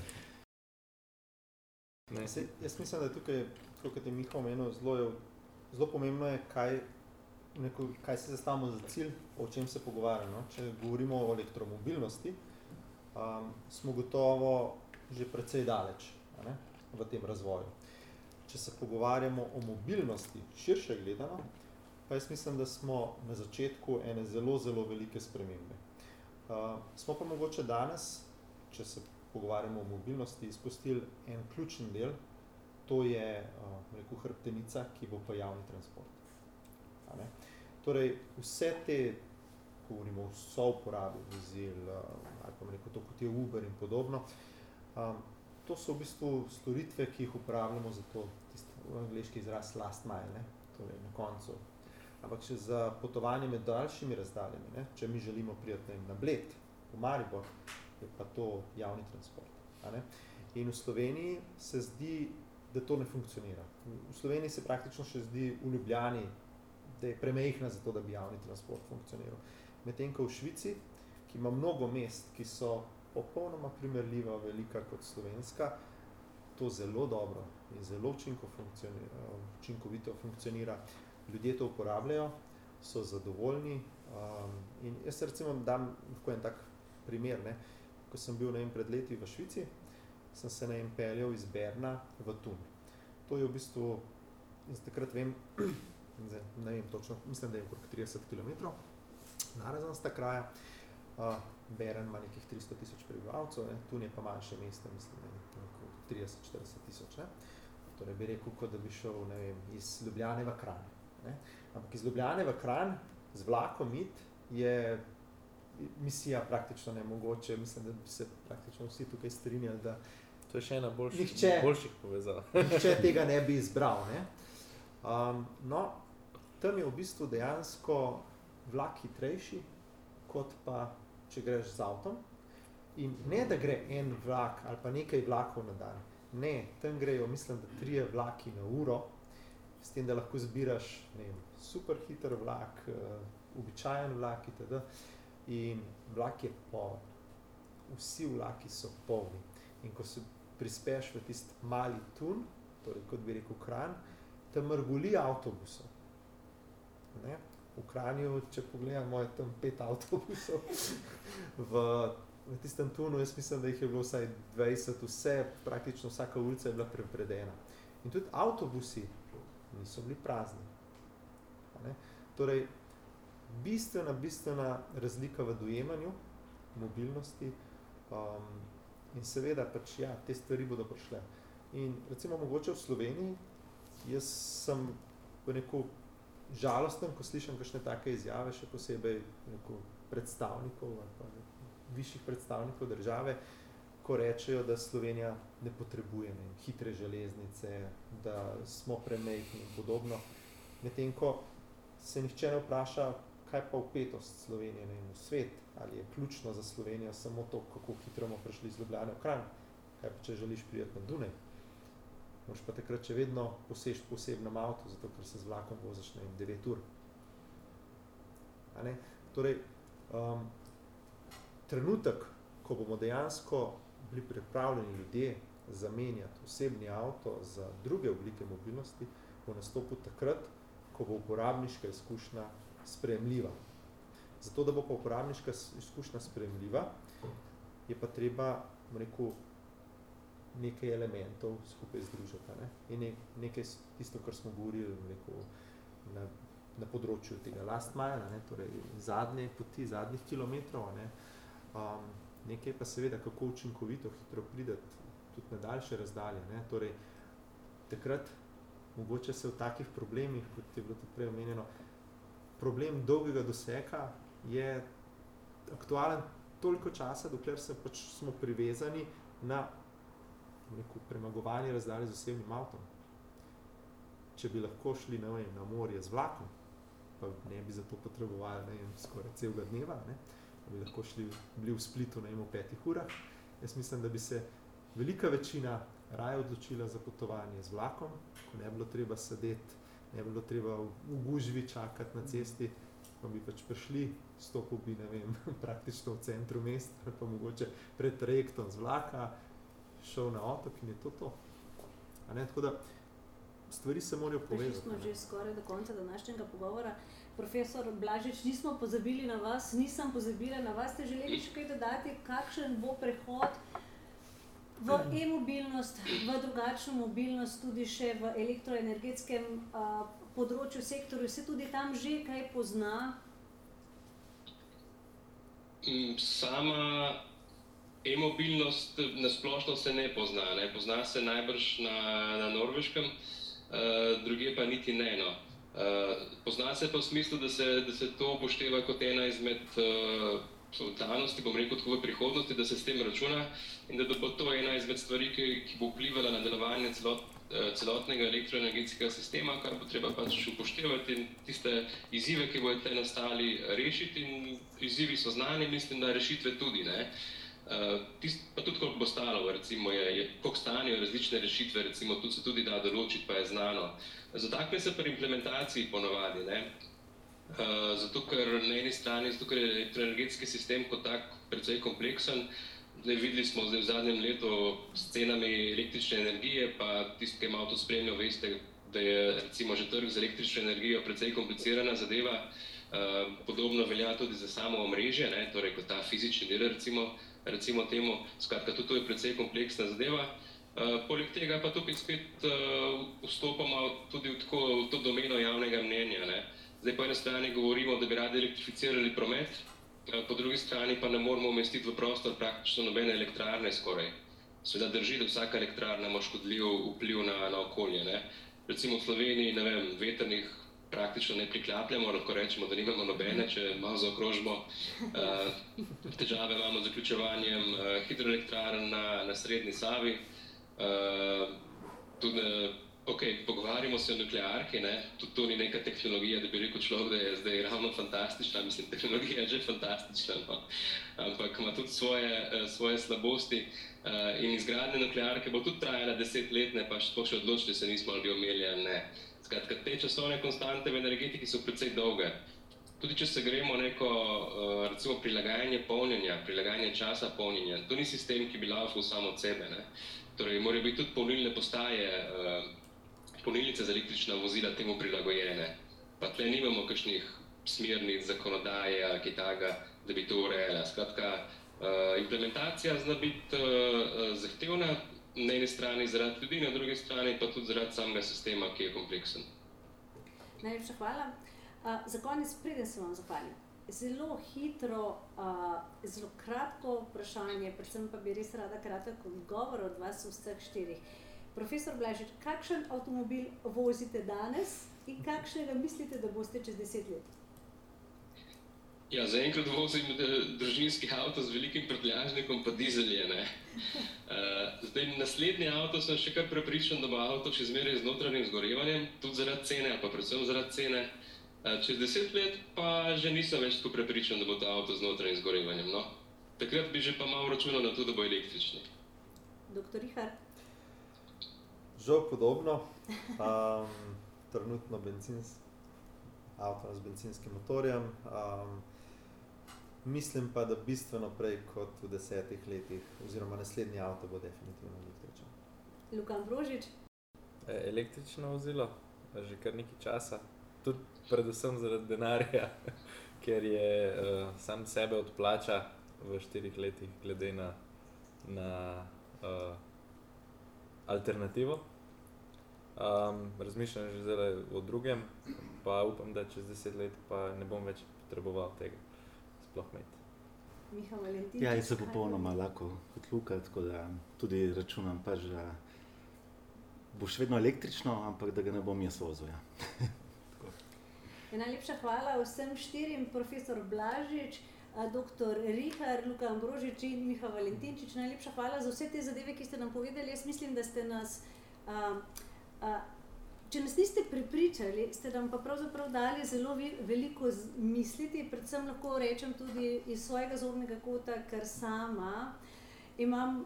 Se, jaz mislim, da je tukaj, kot je Miha omenil, zelo, zelo pomembno je, kaj, neko, kaj se zastavimo za cilj, o čem se pogovarjamo. No? Če govorimo o elektromobilnosti, um, smo gotovo že precej daleč ne? v tem razvoju. Če se pogovarjamo o mobilnosti, širše gledano, pa jaz mislim, da smo na začetku ene zelo, zelo velike spremembe. Uh, smo pa mogoče danes, če se pogovarjamo o mobilnosti, izpustili en ključen del, to je uh, rekel, hrbtenica, ki bo pa javni transport. Ne? Torej, vse te, govorimo o so uporabi vozil, uh, ali pa rekel, to kot je Uber in podobno, um, to so v bistvu storitve, ki jih uporabljamo za to, tisto, v angliški izraz last mile, ne? torej na koncu. Ampak če za potovanje med daljšimi razdaljami, ne? če mi želimo prijeti na Bled, v Maribor, je pa to javni transport. In v Sloveniji se zdi, da to ne funkcionira. V Sloveniji se praktično še zdi v Ljubljani, je premehna za to, da bi javni transport funkcioniral. Medtem ko v Švici, ki ima mnogo mest, ki so popolnoma primerljiva, velika kot slovenska, to zelo dobro in zelo učinko funkcionira, učinkovito funkcionira. Ljudje to uporabljajo, so zadovoljni um, in jaz recimo dam en tak primer, ne, ko sem bil vem, pred leti v Švici, sem se vem, peljal iz Berna v Tun. To je v bistvu, in takrat vem, zdaj, ne vem točno, mislim, da je okrog 30 km narazan sta kraja. Uh, Beren ima nekih 300 tisoč prebivalcev, ne? Tun je pa manjše mesto, mislim, da je 30-40 tisoč. Torej bi rekel, kot da bi šel ne vem, iz Ljubljane v Kranj. Ne? Ampak iz Ljubljane v Kranj z vlakom it je misija praktično nemogoče. Mislim, da bi se praktično vsi tukaj strinjali, da to je še ena boljši, nihče, boljših povezav. nihče tega ne bi izbral. Ne? Um, no, tam je v bistvu dejansko vlak hitrejši, kot pa če greš z avtom. In ne, da gre en vlak ali pa nekaj vlakov na dan. Ne, tam grejo, mislim, da trije vlaki na uro, s tem, da lahko zbiraš ne vem, super hiter vlak, uh, običajen vlak itd in vlak je poln. Vsi vlaki so polni. In ko se prispeš v tisti mali tun, torej kot bi rekel kran, tam mrguli avtobusov. Ne? V Kranju, če pogledamo, je tam pet avtobusov. v, v tistem tunu, jaz mislim, da jih je bilo vsaj 20, vse, praktično vsaka ulica je bila prepredena. In tudi avtobusi niso bili prazni. Ne? Torej, bistvena, bistvena razlika v dojemanju mobilnosti. Um, in seveda, pač, ja, te stvari bodo prišle. In recimo, mogoče v Sloveniji, jaz sem neko žalosten, ko slišim kakšne take izjave, še posebej neko predstavnikov ali pa višjih predstavnikov države, ko rečejo, da Slovenija ne potrebuje ne, hitre železnice, da smo premejhni in podobno. Medtem ko se nihče ne vpraša, kaj pa upetost Slovenije ne, v svet, ali je ključno za Slovenijo samo to, kako hitro bomo prišli iz Ljubljane v Kranj, kaj pa če želiš prijeti na Dunaj. Moš pa takrat še vedno posež po osebnem avtu, zato ker se z vlakom voziš na 9 ur. Ne? Torej, um, trenutek, ko bomo dejansko bili pripravljeni ljudje zamenjati osebni avto za druge oblike mobilnosti, bo nastopil takrat, ko bo uporabniška izkušnja sprejemljiva. Zato, da bo pa uporabniška izkušnja sprejemljiva, je pa treba rekel, nekaj elementov skupaj združiti. Ne? In ne, nekaj tisto, kar smo govorili rekel, na, na področju tega last mile, ne? torej zadnje poti, zadnjih kilometrov, ne? Um, nekaj pa seveda, kako učinkovito, hitro prideti tudi na daljše razdalje. Ne? Torej, takrat mogoče se v takih problemih, kot je bilo tudi prej omenjeno, problem dolgega doseka je aktualen toliko časa, dokler se pač smo privezani na neko premagovanje razdalje z osebnim avtom. Če bi lahko šli na, vem, na morje z vlakom, pa ne bi za to potrebovali ne, skoraj celega dneva, ne, bi lahko šli, bili v Splitu na v petih urah, jaz mislim, da bi se velika večina raje odločila za potovanje z vlakom, ko ne bi bilo treba sedeti, ne bi bilo treba v gužvi čakati na cesti, pa bi pač prišli, stopil bi, ne vem, praktično v centru mesta, ali pa mogoče pred trajektom z vlaka, šel na otok in je to to. A ne, tako da stvari se morajo povezati. Prišli smo že skoraj do konca današnjega pogovora. Profesor Blažič, nismo pozabili na vas, nisem pozabila na vas. Ste želeli še kaj dodati, kakšen bo prehod v e-mobilnost, v drugačno mobilnost, tudi še v elektroenergetskem uh, področju, sektorju, se tudi tam že kaj pozna? Mm, sama e-mobilnost na splošno se ne pozna. Ne. Pozna se najbrž na, na norveškem, uh, druge pa niti ne. No. Uh, pozna se pa v smislu, da se, da se to upošteva kot ena izmed uh, danosti, bom rekel, tako v prihodnosti, da se s tem računa in da, bo to ena izmed stvari, ki, ki bo vplivala na delovanje celot, eh, celotnega elektroenergetskega sistema, kar bo treba pač upoštevati in tiste izzive, ki bodo te nastali, rešiti in izzivi so znani, mislim, da rešitve tudi. Ne. Uh, tist, pa tudi, koliko bo stalo, recimo, je, je, koliko stanijo različne rešitve, recimo, tudi se tudi da določiti, pa je znano. Zatakne se pri implementaciji ponovadi. Ne. Eh, zato, ker na eni strani zato, ker je elektroenergetski sistem kot tak precej kompleksen. Zdaj, videli smo zdaj v zadnjem letu s cenami električne energije, pa tisti, ki ima to spremljal, veste, da je recimo že trg z električno energijo precej komplicirana zadeva. Uh, podobno velja tudi za samo omrežje, ne, torej kot ta fizični del, recimo, recimo temu. Skratka, tudi to je precej kompleksna zadeva. Uh, poleg tega pa tukaj spet uh, vstopamo tudi v, tako, v to domeno javnega mnenja. Ne. Zdaj, po eni strani govorimo, da bi radi elektrificirali promet, eh, po drugi strani pa ne moramo umestiti v prostor praktično nobene elektrarne skoraj. Sveda drži, da vsaka elektrarna ima škodljiv vpliv na, na okolje. Ne? Recimo v Sloveniji, ne vem, veternih praktično ne priklapljamo, lahko rečemo, da nimamo nobene, če malo zaokrožimo. Uh, težave imamo z zaključevanjem uh, hidroelektrarn na, na srednji Savi. Uh, tudi, Ok, pogovarjamo se o nuklearki, tudi to ni neka tehnologija, da bi rekel človek, da je zdaj ravno fantastična. Mislim, tehnologija je že fantastična, no? ampak ima tudi svoje, eh, svoje slabosti. Eh, in izgradnja nuklearke bo tudi trajala deset let, ne pa še odločili se nismo, ali bi omeli ali ne. Skratka, te časovne konstante v energetiki so precej dolge. Tudi če se gremo neko eh, recimo, prilagajanje polnjenja, prilagajanje časa polnjenja, to ni sistem, ki bi laufal samo od sebe. Ne? Torej, morajo biti tudi polnilne postaje polnilnice za električna vozila temu prilagojene. Pa tle nimamo kakšnih smernic zakonodaje ali kaj takega, da bi to urejala. Skratka, uh, implementacija zna biti zahtevna na eni strani zaradi ljudi, na drugi strani pa tudi zaradi samega sistema, ki je kompleksen. Najlepša hvala. Uh, za konec preden se vam zahvalim. Zelo hitro, uh, zelo kratko vprašanje, predvsem pa bi res rada kratek odgovor od vas vseh štirih. Profesor Blažič, kakšen avtomobil vozite danes in kakšnega mislite, da boste čez deset let? Ja, zaenkrat vozim eh, družinski avto z velikim prtljažnikom, pa dizelje. Uh, zdaj, naslednji avto sem še kar prepričan, da bo avto še zmeraj z notranjim zgorevanjem, tudi zaradi cene, pa predvsem zaradi cene. Uh, čez deset let pa že nisem več tako prepričan, da bo to avto z notranjim zgorevanjem. No? Takrat bi že pa malo računal na to, da bo električni. Doktor Richard. Žal podobno, um, trenutno benzins, avto z benzinskim motorjem. Um, mislim pa, da bistveno prej kot v desetih letih, oziroma naslednji avto bo definitivno električen. Lukan Brožič. E, električno vozilo, že kar nekaj časa, tudi predvsem zaradi denarja, ker je uh, sam sebe odplača v štirih letih, glede na, na uh, alternativo. Um, razmišljam že zdaj o drugem, pa upam, da čez deset let pa ne bom več potreboval tega sploh imeti. Miha Valentin. Ja, jaz sem popolnoma lahko kot Luka, tako da tudi računam, pač, da bo še vedno električno, ampak da ga ne bom jaz vozil. Ja. Ja, najlepša hvala vsem štirim, profesor Blažič, a, dr. Rihar, Luka Ambrožič in Miha Valentinčič. Najlepša hvala za vse te zadeve, ki ste nam povedali. Jaz mislim, da ste nas. A, a, Če nas niste pripričali, ste nam pa pravzaprav dali zelo ve- veliko misliti, predvsem lahko rečem tudi iz svojega zornega kota, ker sama imam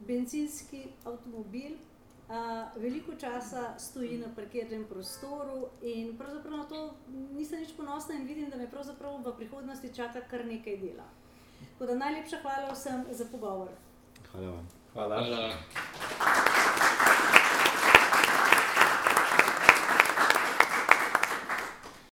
benzinski avtomobil, a, veliko časa stoji na parkirnem prostoru in pravzaprav na to nisem nič ponosna in vidim, da me pravzaprav v prihodnosti čaka kar nekaj dela. Tako da najlepša hvala vsem za pogovor. Hvala vam. Hvala. Hvala.